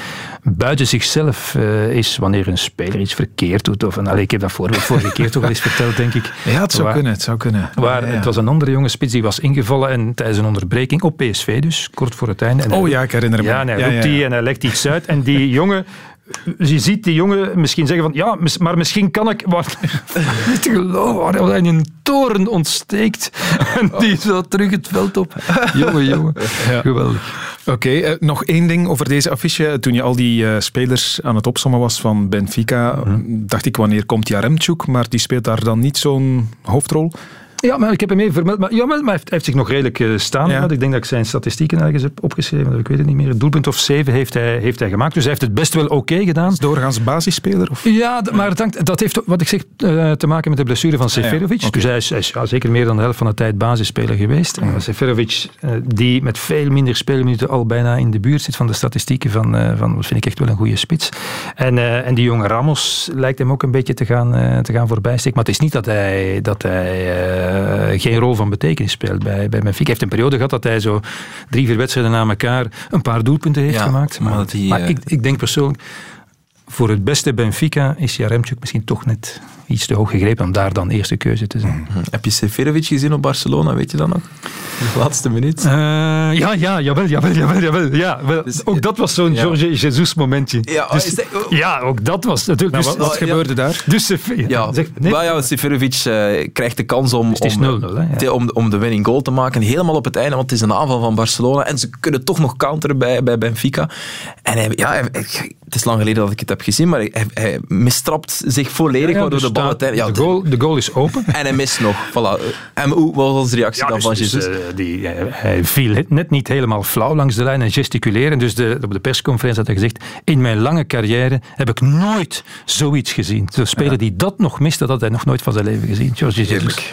buiten zichzelf uh, is wanneer een speler iets verkeerd doet. Of een, allez, ik heb dat voorbeeld vorige keer toch al eens verteld, denk ik. Ja, het zou waar, kunnen. Het, zou kunnen. Waar, ja, Het was een andere jonge spits die was ingevallen en tijdens een onderbreking op PSV dus, kort voor het einde. En oh hij, ja, ik herinner me. Ja, en hij roept die en hij legt iets uit. En die jongen je ziet die jongen misschien zeggen van ja, maar misschien kan ik wat niet te geloven waar hij in een toren ontsteekt en die zo terug het veld op. Jongen, jongen. Ja. Geweldig. Oké, okay, uh, nog één ding over deze affiche. Toen je al die uh, spelers aan het opsommen was van Benfica, hmm. dacht ik wanneer komt Jaremchuk, maar die speelt daar dan niet zo'n hoofdrol. Ja, maar ik heb hem even vermeld. Maar, ja, maar hij heeft, zich nog redelijk uh, staan. Ja. Ik denk dat ik zijn statistieken ergens heb opgeschreven. Ik weet het niet meer. Het doelpunt of 7 heeft hij, heeft hij gemaakt. Dus hij heeft het best wel oké okay gedaan. Is doorgaans basisspeler? Of? Ja, maar het hangt, dat heeft, wat ik zeg, uh, te maken met de blessure van Seferovic. Ja, okay. Dus hij is, hij is ja, zeker meer dan de helft van de tijd basisspeler geweest. En Seferovic, uh, die met veel minder speelminuten al bijna in de buurt zit van de statistieken van, van dat vind ik echt wel een goede spits. En, en die jonge Ramos lijkt hem ook een beetje te gaan, te gaan voorbijsteken. Maar het is niet dat hij, dat hij geen rol van betekenis speelt bij, bij Benfica. Hij heeft een periode gehad dat hij zo drie, vier wedstrijden na elkaar een paar doelpunten heeft ja, gemaakt. Maar, maar, die, maar ik, ik denk persoonlijk, voor het beste Benfica is Jaremchuk misschien toch net iets te hoog gegrepen om daar dan eerste keuze te zijn. Heb je Seferovic gezien op Barcelona, weet je dat nog? De laatste minuut. Uh, ja, ja, jawel, jawel, jawel. jawel ja, wel, dus, ook dat was zo'n ja. Jorge Jesus momentje. Ja, dus, dat, oh. ja, ook dat was natuurlijk... Nou, dus, wat, wat gebeurde daar? Dus, ja, zeg, nee. maar ja, Seferovic uh, krijgt de kans om, dus om, 0 -0, te, om, om de winning goal te maken. Helemaal op het einde, want het is een aanval van Barcelona. En ze kunnen toch nog counteren bij, bij Benfica. En hij, ja, hij, het is lang geleden dat ik het heb gezien, maar hij, hij mistrapt zich volledig, ja, ja, waardoor dus de bal... Ja, de, goal, de goal is open. En hij mist nog. Voilà. En hoe wat was de reactie dan dus, van Jesus? Dus, uh, die, hij viel net niet helemaal flauw langs de lijn en gesticuleren. Dus de, op de persconferentie had hij gezegd, in mijn lange carrière heb ik nooit zoiets gezien. De speler die dat nog miste, dat had hij nog nooit van zijn leven gezien. George Jesus.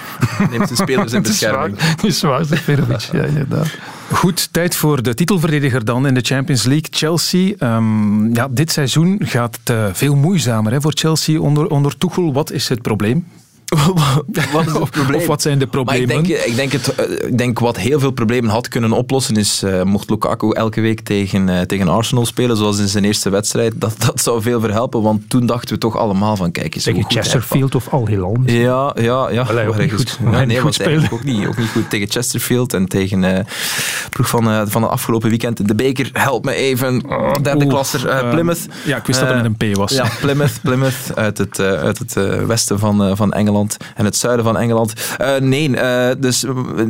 Neemt de spelers in bescherming. Het is waar, Seferovic. ja, inderdaad. Goed, tijd voor de titelverdediger dan in de Champions League. Chelsea. Um, ja, dit seizoen gaat het uh, veel moeizamer hè, voor Chelsea onder, onder Tuchel. Wat is het probleem? Wat is het probleem? Of wat zijn de problemen? Maar ik denk, ik denk, het, ik denk wat heel veel problemen had kunnen oplossen is, uh, mocht Lukaku elke week tegen, uh, tegen Arsenal spelen, zoals in zijn eerste wedstrijd, dat, dat zou veel verhelpen, want toen dachten we toch allemaal van, kijk eens Tegen Chesterfield of Al Hilal Ja, ja, ja. Allee, ook niet goed. Ja, nee, eigenlijk ook niet, ook niet goed. Tegen Chesterfield en tegen uh, ploeg van, uh, van het afgelopen weekend de beker. Help me even. Oh, derde klasser, Plymouth. ja, ik wist dat het met een P was. Ja, Plymouth, Plymouth uit het, uit het westen van, van Engeland en het zuiden van Engeland. Uh, nee, uh, dus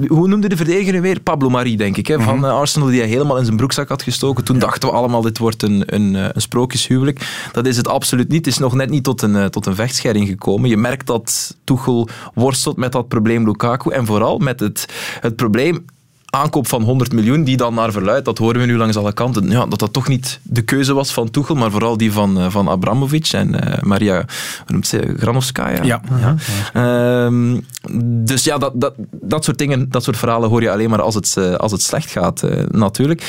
hoe noemde de verdediger weer? Pablo Marie, denk ik, hè, van mm -hmm. Arsenal, die hij helemaal in zijn broekzak had gestoken. Toen ja. dachten we allemaal, dit wordt een, een, een sprookjeshuwelijk. Dat is het absoluut niet. Het is nog net niet tot een, tot een vechtscheiding gekomen. Je merkt dat Tuchel worstelt met dat probleem Lukaku en vooral met het, het probleem aankoop van 100 miljoen, die dan naar verluidt, dat horen we nu langs alle kanten, ja, dat dat toch niet de keuze was van Tuchel, maar vooral die van, van Abramovic en uh, Maria hoe noemt ze, Granovskaya. Ja. ja. ja. Um, dus ja, dat, dat, dat soort dingen, dat soort verhalen hoor je alleen maar als het, uh, als het slecht gaat, uh, natuurlijk.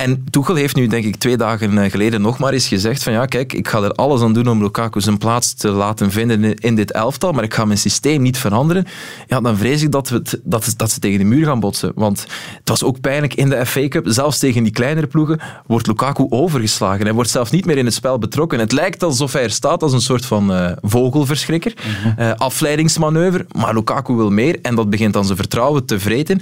En Tuchel heeft nu, denk ik, twee dagen geleden nog maar eens gezegd van ja, kijk, ik ga er alles aan doen om Lukaku zijn plaats te laten vinden in dit elftal, maar ik ga mijn systeem niet veranderen. Ja, dan vrees ik dat, we het, dat, dat ze tegen de muur gaan botsen. Want het was ook pijnlijk in de FA Cup, zelfs tegen die kleinere ploegen, wordt Lukaku overgeslagen. Hij wordt zelfs niet meer in het spel betrokken. Het lijkt alsof hij er staat als een soort van uh, vogelverschrikker, uh, afleidingsmanoeuvre, maar Lukaku wil meer en dat begint dan zijn vertrouwen te vreten.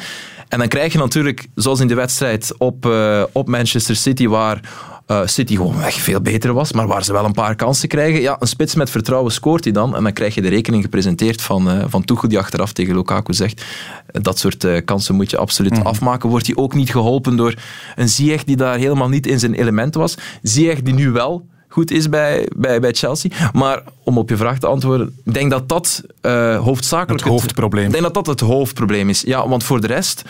En dan krijg je natuurlijk, zoals in de wedstrijd op, uh, op Manchester City, waar uh, City gewoon echt veel beter was, maar waar ze wel een paar kansen krijgen. Ja, een spits met vertrouwen scoort hij dan. En dan krijg je de rekening gepresenteerd van, uh, van Tuchel, die achteraf tegen Lukaku zegt dat soort uh, kansen moet je absoluut mm. afmaken. Wordt hij ook niet geholpen door een Ziyech die daar helemaal niet in zijn element was. Ziyech die nu wel goed is bij, bij, bij Chelsea. Maar om op je vraag te antwoorden, ik denk dat dat uh, hoofdzakelijk het hoofdprobleem. Het, ik denk dat dat het hoofdprobleem is. Ja, want voor de rest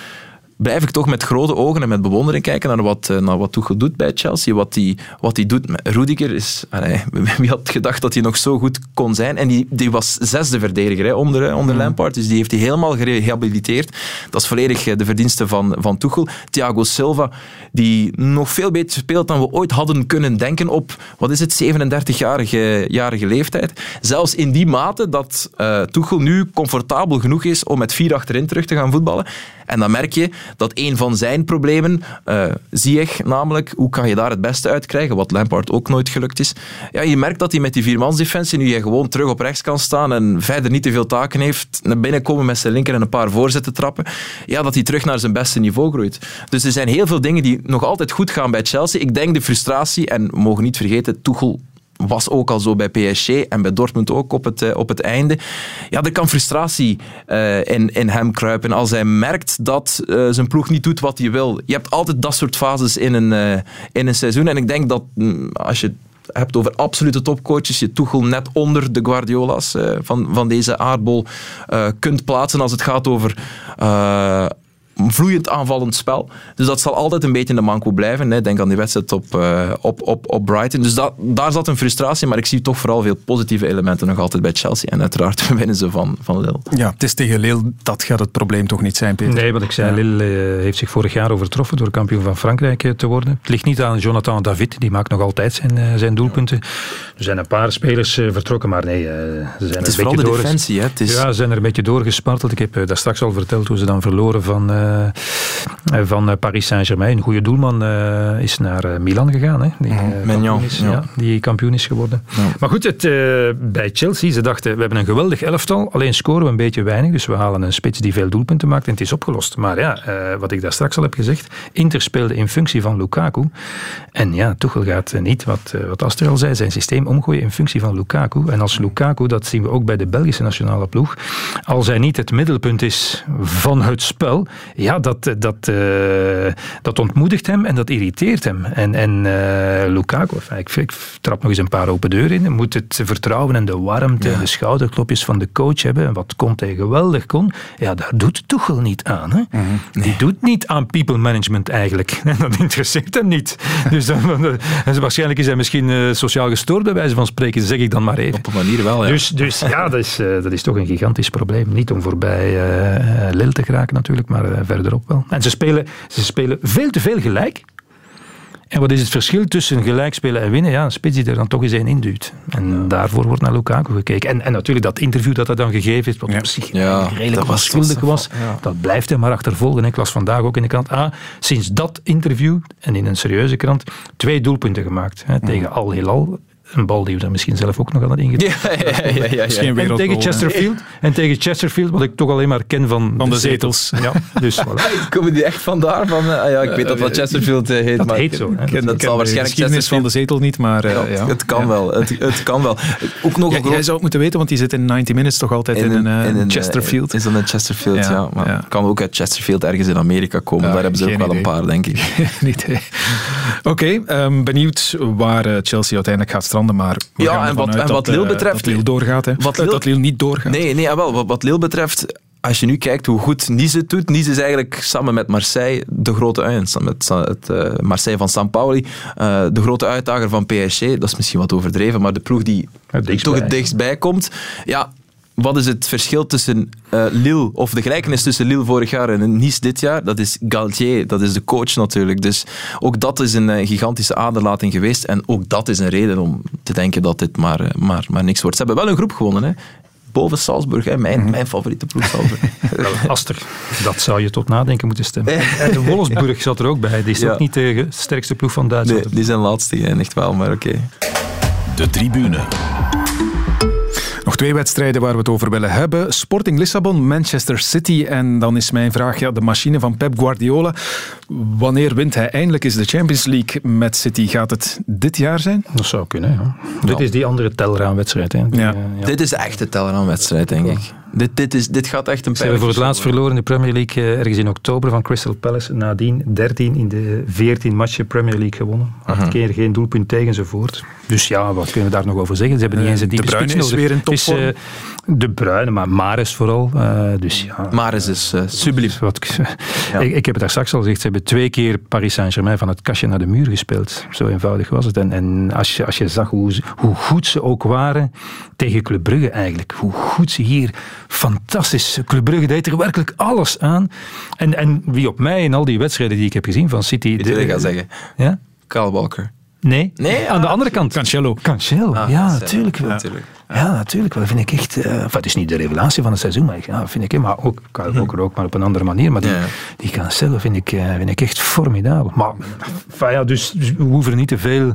blijf ik toch met grote ogen en met bewondering kijken naar wat, naar wat Tuchel doet bij Chelsea. Wat hij wat die doet met Rudiger is... Allee, wie had gedacht dat hij nog zo goed kon zijn? En die, die was zesde verdediger hè, onder, onder mm. Lampard, dus die heeft hij helemaal gerehabiliteerd. Dat is volledig de verdienste van, van Tuchel. Thiago Silva, die nog veel beter speelt dan we ooit hadden kunnen denken op, wat is het, 37-jarige jarige leeftijd. Zelfs in die mate dat uh, Tuchel nu comfortabel genoeg is om met vier achterin terug te gaan voetballen. En dan merk je dat een van zijn problemen, uh, Ziyech namelijk, hoe kan je daar het beste uit krijgen, wat Lampard ook nooit gelukt is. Ja, je merkt dat hij met die viermansdefensie, nu hij gewoon terug op rechts kan staan en verder niet te veel taken heeft, naar binnen komen met zijn linker en een paar voorzetten trappen, ja, dat hij terug naar zijn beste niveau groeit. Dus er zijn heel veel dingen die nog altijd goed gaan bij Chelsea. Ik denk de frustratie, en we mogen niet vergeten, Tuchel was ook al zo bij PSG en bij Dortmund ook op het, uh, op het einde. Ja, er kan frustratie uh, in, in hem kruipen als hij merkt dat uh, zijn ploeg niet doet wat hij wil. Je hebt altijd dat soort fases in een, in een seizoen. En ik denk dat mm, als je hebt over absolute topcoaches, je Tuchel net onder de Guardiola's van, van deze aardbol kunt plaatsen als het gaat over vloeiend aanvallend spel. Dus dat zal altijd een beetje in de manco blijven. Hè. Denk aan die wedstrijd op, uh, op, op, op Brighton. Dus dat, daar zat een frustratie, maar ik zie toch vooral veel positieve elementen nog altijd bij Chelsea. En uiteraard winnen ze van, van Lille. Ja, het is tegen Lille, dat gaat het probleem toch niet zijn, Peter? Nee, wat ik zei, ja. Lille uh, heeft zich vorig jaar overtroffen door kampioen van Frankrijk uh, te worden. Het ligt niet aan Jonathan David, die maakt nog altijd zijn, zijn doelpunten. Er zijn een paar spelers vertrokken, maar nee, ze zijn het is een beetje de defensie, hè? Het is... Ja, ze zijn er een beetje doorgesparteld. Ik heb daar straks al verteld hoe ze dan verloren van eh, van eh, Paris Saint-Germain. Een goede doelman eh, is naar eh, Milan gegaan. Hè, die, eh, kampioen is, ja. die kampioen is geworden. Maar goed, het, eh, bij Chelsea, ze dachten, we hebben een geweldig elftal, alleen scoren we een beetje weinig, dus we halen een spits die veel doelpunten maakt en het is opgelost. Maar ja, eh, wat ik daar straks al heb gezegd, Inter speelde in functie van Lukaku. En ja, Tuchel gaat eh, niet, wat, eh, wat Aster al zei, zijn systeem omgooien in functie van Lukaku. En als Lukaku, dat zien we ook bij de Belgische nationale ploeg, als hij niet het middelpunt is van het spel, ja, dat, dat, eh, dat ontmoedigt hem en dat irriteert hem. En, en eh, Lukaku, ik, ik trap nog eens een paar open deuren in, Hij moet het vertrouwen en de warmte en de schouderklopjes van de coach hebben. En wat Conte geweldig kon, ja, daar doet Tuchel niet aan. Hè? Die doet niet aan people management eigenlijk. En dat interesseert hem niet. Dus dan, waarschijnlijk is hij misschien eh, sociaal gestoord bij wijze van spreken, zeg ik dan maar even. Op een manier wel, ja. Dus, dus ja, dat is, eh, dat is toch een gigantisch probleem. Niet om voorbij eh Lille te geraken natuurlijk, maar eh, verderop wel. En ze spelen, ze spelen veel te veel gelijk. En wat is het verschil tussen gelijk spelen en winnen? Ja, een spits die er dan toch eens één induwt. En daarvoor wordt naar Lukaku gekeken. En, en natuurlijk dat interview dat hij dan gegeven heeft, wat op zich Ja, redelijk onschuldig was, ja. dat blijft hem maar achtervolgen. Ik las vandaag ook in de krant, ah, sinds dat interview, en in een serieuze krant, twee doelpunten gemaakt. Hè, tegen Al Hilal. Een bal die we er misschien zelf ook nog aan het ingedrukt. Ja, ja, ja, En tegen. Chesterfield. En tegen Chesterfield, wat ik toch alleen maar ken van, Van de zetels. Ja, dus voilà. Komen die echt vandaar? Van, eh, ah ja, ik weet dat wat Chesterfield eh, heet. Dat maar heet zo, hè. Dat, ken zal de waarschijnlijk geschiedenis van de zetel niet, maar eh, Ja, ja. Het kan Ja. wel. Het, het kan wel. Ook nog Ja, een groot- jij zou het moeten weten, want die zit in 90 Minutes toch altijd in, een, eh, in Chesterfield. Is dat een Chesterfield, ja. Ja, maar ja. kan ook uit Chesterfield ergens in Amerika komen. Ja, Daar hebben ze ook wel een paar, denk ik. Niet. Oké, ehm, benieuwd waar eh, Chelsea uiteindelijk gaat stranden, maar we Ja, gaan en wat- en dat, wat Lille eh, betreft- dat Lille doorgaat. Hè. Wat Lille- dat Lille niet doorgaat. Nee, nee jawel, wat, wat Lille betreft, als je nu kijkt hoe goed Nice het doet, Nice is eigenlijk samen met Marseille de grote uit, met het eh, Marseille van San Pauli, eh, de grote uitdager van PSG. Dat is misschien wat overdreven, maar de ploeg die Het toch het dichtstbij komt. Ja, wat is het verschil tussen eh, Lille, of de gelijkenis tussen Lille vorig jaar en Nice dit jaar? Dat is Galtier, dat is de coach natuurlijk. Dus ook dat is een eh, gigantische aderlating geweest. En ook dat is een reden om te denken dat dit maar, eh, maar, maar niks wordt. Ze hebben wel een groep gewonnen, hè. Boven Salzburg, hè. Mijn, mijn favoriete ploeg Salzburg. Wel, Aster, dat zou je tot nadenken moeten stemmen. En de Wolfsburg zat er ook bij. Die is Ja. ook niet de sterkste ploeg van nee, Duitsland. die zijn laatste geëindigd wel, maar oké. De tribune. Twee wedstrijden waar we het over willen hebben. Sporting Lissabon, Manchester City. En dan is mijn vraag, ja, de machine van Pep Guardiola. Wanneer wint hij eindelijk eens de Champions League met City? Gaat het dit jaar zijn? Dat zou kunnen, ja. Dit is die andere telraamwedstrijd. Hè. Die, Ja. eh, ja. Dit is echt de teller aan wedstrijd, denk ik. Dit, dit, is, dit gaat echt een Ze hebben voor het laatst verloren in de Premier League eh, ergens in oktober van Crystal Palace. Nadien 13 in de 14 matchen Premier League gewonnen. Acht keer geen doelpunt tegen enzovoort. Dus ja, wat kunnen we daar nog over zeggen? Ze hebben niet Eh, eens een De diepe Bruyne spits is nodig. weer is, topvorm. eh, de Bruyne, maar Mares vooral. Eh, dus ja, Maris is uh, subliem. Wat, ik, ik heb het daar straks al gezegd, ze hebben twee keer Paris Saint-Germain van het kastje naar de muur gespeeld. Zo eenvoudig was het. En, en als, je, als je zag hoe, hoe goed ze ook waren tegen Club Brugge eigenlijk, hoe goed ze hier fantastisch... Club Brugge deed er werkelijk alles aan. En, en wie op mij in al die wedstrijden die ik heb gezien van City... Je wat ik ga zeggen? Ja? Kyle Walker. Nee? Nee, aan de andere kant. Cancelo. Cancelo, Ah, ja, natuurlijk wel. natuurlijk. Ja, natuurlijk wel. Vind ik echt. enfin, het is niet de revelatie van het seizoen, maar, ik- ja, vind ik, maar ook Kyle Walker ook, maar op een andere manier. Maar die, Ja. die Cancelo vind ik, eh, vind ik echt formidabel. Maar enfin, ja, dus, dus we hoeven er niet te veel,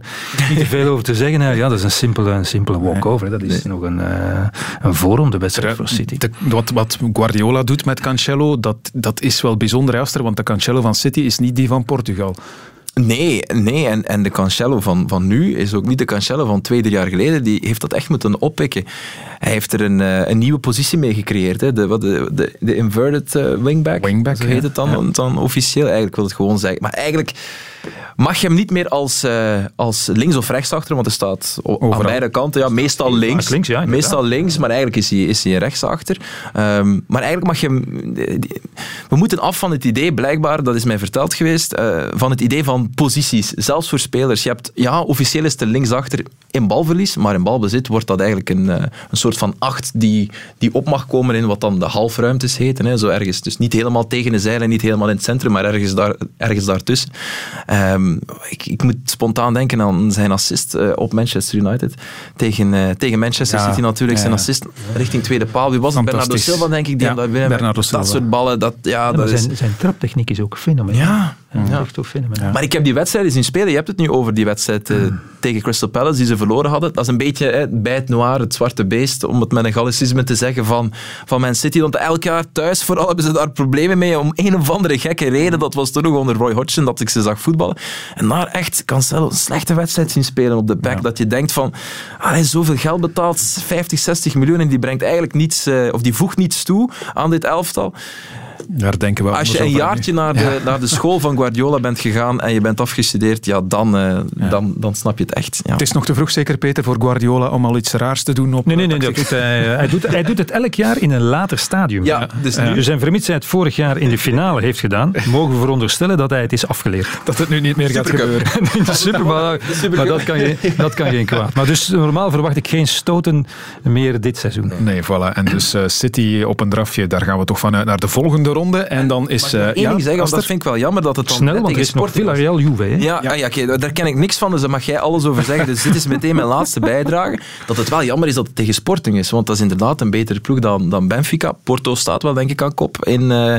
niet te veel over te zeggen. hè. Ja, dat is een simpele, een simpele walkover. Dat is nog een, eh een voorronde wedstrijd voor City. De- wat, wat Guardiola doet met Cancelo, dat, dat is wel bijzonder, hè, Aster, want de Cancelo van City is niet die van Portugal. Nee, nee. En, en de Cancelo van, van nu is ook niet de Cancelo van twee, drie jaar geleden. Die heeft dat echt moeten oppikken. Hij heeft er een, eh, een nieuwe positie mee gecreëerd. Hè. De, wat, de, de, de inverted eh, wingback. Wingback, Zo heet ja. het dan, dan officieel. Eigenlijk wil het gewoon zeggen. Maar eigenlijk mag je hem niet meer als, eh, als links- of rechtsachter, want er staat aan beide kanten. Ja, meestal links. links, ja, inderdaad. meestal links, maar eigenlijk is hij, is hij een rechtsachter. Ehm, maar eigenlijk mag je hem... We moeten af van het idee, blijkbaar, dat is mij verteld geweest, eh, van het idee van posities. Zelfs voor spelers. Je hebt, ja, officieel is het er linksachter in balverlies, maar in balbezit wordt dat eigenlijk een, eh, een soort van acht die, die op mag komen in wat dan de halfruimtes heten. Hè, zo ergens. Dus niet helemaal tegen de zeilen, niet helemaal in het centrum, maar ergens, daar, ergens daartussen. Ehm, Ehm, ik, ik moet spontaan denken aan zijn assist eh, op Manchester United. Tegen, eh, tegen Manchester Ja, City natuurlijk. Zijn assist richting tweede paal. Wie was het? Bernardo. Silva, denk ik. Die daar binnen dat soort ballen. Dat, ja, dat maar is, zijn, zijn traptechniek is ook fenomenaal. Ja, ja. Fenomenaal. Maar ik heb die wedstrijden zien spelen. Je hebt het nu over die wedstrijd eh, tegen Crystal Palace die ze verloren hadden. Dat is een beetje hè, bij het noir, het zwarte beest, om het met een gallicisme te zeggen van, van Man City. Want elk jaar thuis vooral hebben ze daar problemen mee om een of andere gekke reden. Dat was toen nog onder Roy Hodgson dat ik ze zag voetballen. En daar echt Cancelo een slechte wedstrijd zien spelen op de back. Dat je denkt van, ah, hij heeft zoveel geld betaald, 50, 60 miljoen en die brengt eigenlijk niets, eh, of die voegt niets toe aan dit elftal. Daar denken we Als je een jaartje naar de, naar de school van Guardiola bent gegaan en je bent afgestudeerd, ja, dan, eh, Dan, dan snap je het echt. Ja. Het is nog te vroeg, zeker Peter, voor Guardiola om al iets raars te doen op... Nee, nee, nee. Dat doet hij, eh, hij, doet, hij doet het elk jaar in een later stadium. Ja, dus nu- en vermits hij het vorig jaar in de finale heeft gedaan, mogen we veronderstellen dat hij het is afgeleerd. Dat het nu niet meer gaat gebeuren. Super, maar, maar dat, kan je, dat kan geen kwaad. Maar dus normaal verwacht ik geen stoten meer dit seizoen. Nee, voilà. En dus eh, City op een drafje, daar gaan we toch vanuit naar de volgende ronde. En dan is... eh Eén ding zeggen, want dat vind ik wel jammer dat het dan Snel, net want er. Villarreal-Juve. hè? Ja, ah ja. oké, daar ken ik niks van, dus daar mag jij alles over zeggen. Dus dit is meteen mijn laatste bijdrage. Dat het wel jammer is dat het tegen Sporting is, want dat is inderdaad een betere ploeg dan, dan Benfica. Porto staat wel, denk ik, aan kop in, eh,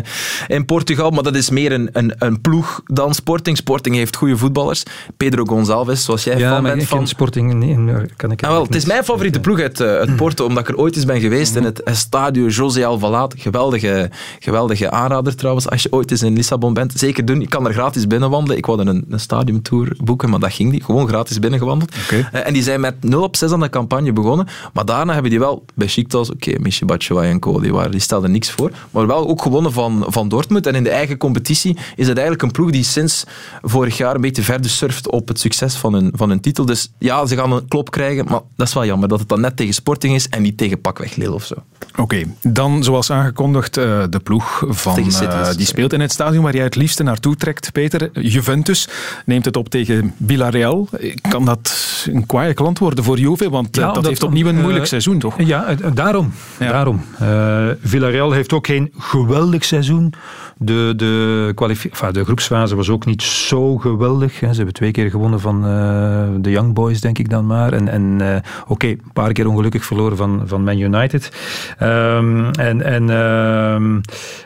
in Portugal, maar dat is meer een, een, een ploeg dan Sporting. Sporting heeft goede voetballers. Pedro Gonçalves, zoals jij Ja, fan bent ik van... ken Sporting eh, Kan ik Ah, wel, het is mijn favoriete ploeg uit, eh, uit Porto, omdat ik er ooit eens ben geweest in het Estadio José Alvalade. Geweldige, geweldige aanrader trouwens, als je ooit eens in Lissabon bent. Zeker doen, je kan er gratis binnenwandelen. Ik wilde een, een stadiumtour boeken, maar dat ging niet. Gewoon gratis binnengewandeld. Oké. Eh, en die zijn met 0 op 6 aan de campagne begonnen. Maar daarna hebben die wel, bij Besiktas, oké, Michi Batshuayi en Co, die, waren, die stelden niks voor. Maar wel ook gewonnen van, van Dortmund. En in de eigen competitie is het eigenlijk een ploeg die sinds vorig jaar een beetje verder surft op het succes van hun, van hun titel. Dus ja, ze gaan een klop krijgen, maar dat is wel jammer dat het dan net tegen Sporting is en niet tegen pakweg Lille of zo. Oké, dan zoals aangekondigd eh, de ploeg van, Tegen City, eh, die speelt in het stadion waar jij het liefste naartoe trekt, Peter. Juventus neemt het op tegen Villarreal. Kan dat een kwaaie klant worden voor Juve? Want eh, Ja, dat, heeft opnieuw een eh, moeilijk seizoen, toch? Ja, eh, daarom. Ja. daarom. Eh, Villarreal heeft ook geen geweldig seizoen. De, de, enfin, de groepsfase was ook niet zo geweldig. Hè. Ze hebben twee keer gewonnen van eh, de Young Boys, denk ik dan maar. En, en eh, oké, een paar keer ongelukkig verloren van, van Man United. Ehm, en en ehm,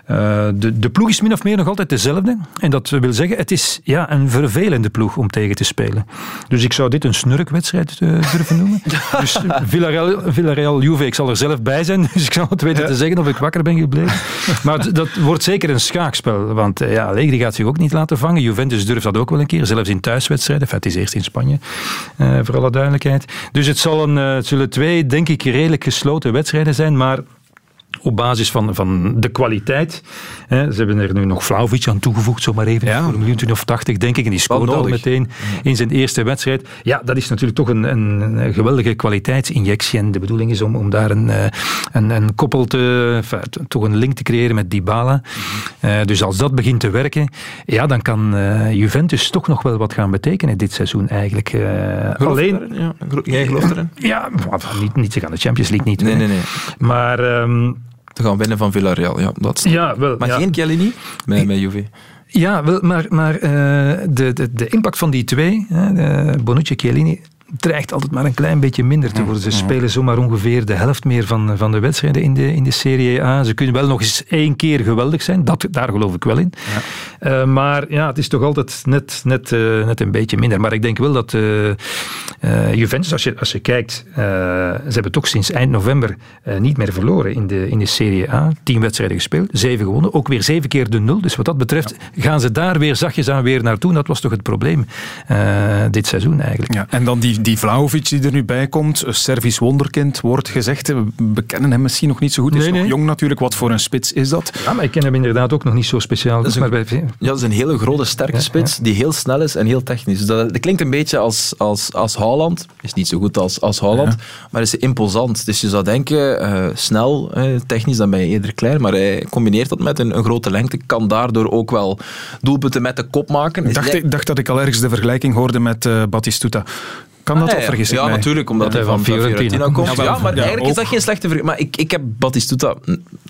eh, de, de ploeg is min of meer nog altijd dezelfde. En dat wil zeggen, het is ja, een vervelende ploeg om tegen te spelen. Dus ik zou dit een snurkwedstrijd durven noemen. Dus Villarreal, Villarreal Juve, ik zal er zelf bij zijn, dus ik zal het weten te zeggen of ik wakker ben gebleven. Maar dat wordt zeker een schaakspel, want eh, ja, Allegri gaat zich ook niet laten vangen. Juventus durft dat ook wel een keer, zelfs in thuiswedstrijden. Enfin, het is eerst in Spanje, eh, voor alle duidelijkheid. Dus het, zal een, eh, het zullen twee, denk ik, redelijk gesloten wedstrijden zijn, maar op basis van, van de kwaliteit. Hè, ze hebben er nu nog Vlaovic aan toegevoegd, zomaar even, Ja. voor een minuut of tachtig, denk ik. En die scoort al meteen in zijn eerste wedstrijd. Ja, dat is natuurlijk toch een, een, geweldige kwaliteitsinjectie. En de bedoeling is om, om daar een, eh, een, een koppel te... enfin, toch een link te creëren met Dybala. Eh, dus als dat begint te werken, ja, dan kan eh, Juventus toch nog wel wat gaan betekenen dit seizoen eigenlijk. Alleen... Ja, jij gelooft erin? Ja, niet, niet zich aan de Champions League niet Nee, nee, nee. Maar... ehm, Te gaan winnen van Villarreal, ja. Dat ja, wel. Maar ja. geen Chiellini met, met Juve. Ja, wel, maar, maar eh, de, de, de impact van die twee, de Bonucci en Chiellini, dreigt altijd maar een klein beetje minder te worden. Ze spelen zomaar ongeveer de helft meer van, van de wedstrijden in de, in de Serie A. Ze kunnen wel nog eens één keer geweldig zijn, dat, daar geloof ik wel in. Eh, maar ja, het is toch altijd net, net, eh, net een beetje minder. Maar ik denk wel dat eh, eh, Juventus, als je, als je kijkt, eh, ze hebben toch sinds eind november eh, niet meer verloren in de, in de Serie A. Tien wedstrijden gespeeld, zeven gewonnen, ook weer zeven keer de nul. Dus wat dat betreft gaan ze daar weer zachtjes aan weer naartoe. Dat was toch het probleem eh, dit seizoen eigenlijk. Ja, en dan die, die Vlaovic die er nu bij komt, een Servisch wonderkind, wordt gezegd. We kennen hem misschien nog niet zo goed, hij is Nee, nog jong natuurlijk. Wat voor een spits is dat? Ja, maar ik ken hem inderdaad ook nog niet zo speciaal. is een- maar bij, Ja, dat is een hele grote, sterke spits die heel snel is en heel technisch. Dat, dat klinkt een beetje als, als, als Haaland. Is niet zo goed als, als Haaland, maar is imposant. Dus je zou denken, eh, snel, eh, technisch, dan ben je eerder klein. Maar hij combineert dat met een, een grote lengte. Kan daardoor ook wel doelpunten met de kop maken. Ik dacht, ik dacht dat ik al ergens de vergelijking hoorde met eh Batistuta. Kan dat Ah, ja, ja, mij? natuurlijk, omdat Dat hij van Fiorentina, Fiorentina komt. Ja, maar ja, eigenlijk is dat geen slechte ver... Maar ik, ik heb Batistuta...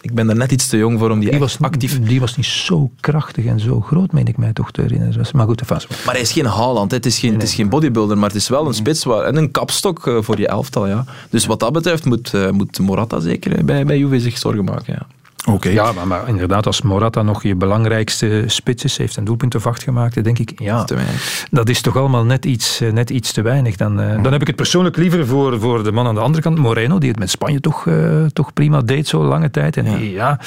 Ik ben er net iets te jong voor om die, Die was, actief... die was niet zo krachtig en zo groot, meen ik mij toch te herinneren. Maar goed, vast. Maar hij is geen Haaland, het is geen, het is geen bodybuilder, maar het is wel een spits waar, en een kapstok eh, voor je elftal. Ja. Dus wat dat betreft moet, eh, moet Morata zeker eh, bij, bij Juve zich zorgen maken. Ja. Oké. Ja, maar, maar inderdaad, als Morata nog je belangrijkste spits is, heeft een doelpunt of acht gemaakt, denk ik, ja, Te weinig. dat is toch allemaal net iets, eh, net iets te weinig. Dan, eh, dan heb ik het persoonlijk liever voor, voor de man aan de andere kant, Moreno, die het met Spanje toch, eh, toch prima deed zo lange tijd. En, die, ja.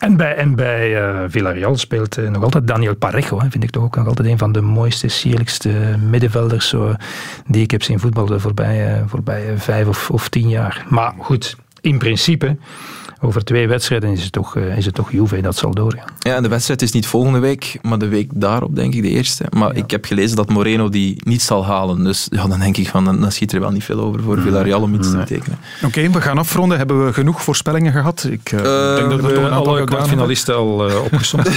en bij, en bij eh, Villarreal speelt nog altijd Daniel Parejo, hè, vind ik toch ook nog altijd een van de mooiste, sierlijkste middenvelders zo, die ik heb zien voetballen de voorbije, voorbije vijf of, of tien jaar. Maar goed, in principe... Over twee wedstrijden is het toch, eh, is het toch Juve dat zal doorgaan. Ja, en de wedstrijd is niet volgende week, maar de week daarop denk ik de eerste. Maar ik heb gelezen dat Moreno die niet zal halen. Dus ja, dan denk ik van, dan, dan schiet er wel niet veel over voor Villarreal om iets te betekenen. Oké, we gaan afronden. Hebben we genoeg voorspellingen gehad? Ik eh, denk dat we toch een aantal alle kwartfinalisten al uh, opgezond.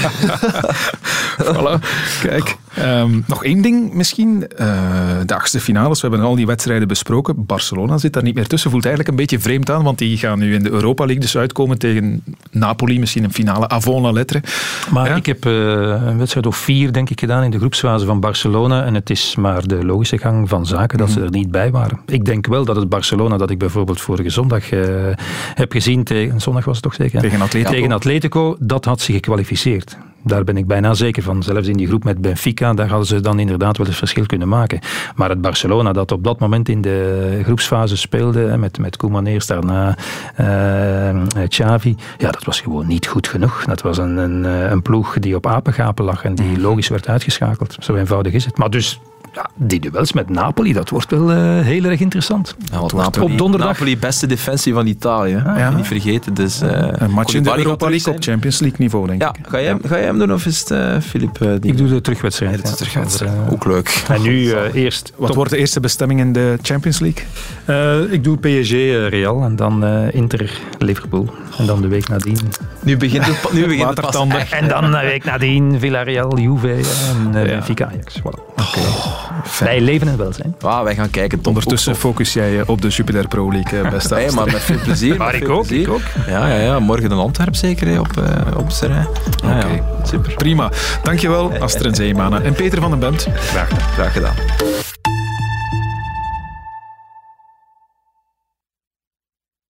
voilà. Kijk, ehm, nog één ding misschien. Eh, de achtste finales, we hebben al die wedstrijden besproken. Barcelona zit daar niet meer tussen. Voelt eigenlijk een beetje vreemd aan, want die gaan nu in de Europa League dus uitkomen tegen Napoli. Misschien een finale avant la lettre. Maar Ja? ik heb eh, een wedstrijd of vier, denk ik, gedaan in de groepsfase van Barcelona. En het is maar de logische gang van zaken dat ze er niet bij waren. Ik denk wel dat het Barcelona dat ik bijvoorbeeld vorige zondag eh, heb gezien tegen... Zondag was het toch zeker? Tegen Atletico. Tegen Atletico, dat had ze gekwalificeerd. Daar ben ik bijna zeker van. Zelfs in die groep met Benfica, daar hadden ze dan inderdaad wel het verschil kunnen maken. Maar het Barcelona dat op dat moment in de groepsfase speelde, met, met Koeman eerst, daarna eh, Xavi, ja, dat was gewoon niet goed genoeg. Dat was een, een, eh, een ploeg die op apengapen lag en die logisch werd uitgeschakeld. Zo eenvoudig is het. Maar dus, ja, die duels met Napoli, dat wordt wel eh, heel erg interessant. Ja, want wordt Napoli, op donderdag- Napoli, beste defensie van Italië. hè. ja. Niet vergeten. Dus, eh, Een match in de Europa League op Champions League niveau, denk Ja, ik. ga jij, hem- ga jij hem doen of is het eh Filip? eh, die... Ik doe de terugwedstrijd. Ja, de terugwedstrijd. Ook leuk. En nu eh, eerst Wat top- wordt de eerste bestemming in de Champions League? Eh, ik doe PSG Real en dan eh, Inter Liverpool. En dan de week nadien. Nu begint het, nu begint het pas echt. En dan de week nadien Villarreal, Juve en eh, Benfica Ajax. Voilà. Bij leven en welzijn. Ah, wij gaan kijken. Ondertussen tof. focus jij je op de Jupiler Pro League, eh, beste Hey, maar met veel plezier. Maar ik ook, plezier. ik ook. Ja, ja, ja, morgen een Antwerp zeker hè, op, eh op. Ja, Oké. ja, super. Prima. Dankjewel, Astrid Zeemana en Peter van den Bemt. Graag gedaan. Graag gedaan.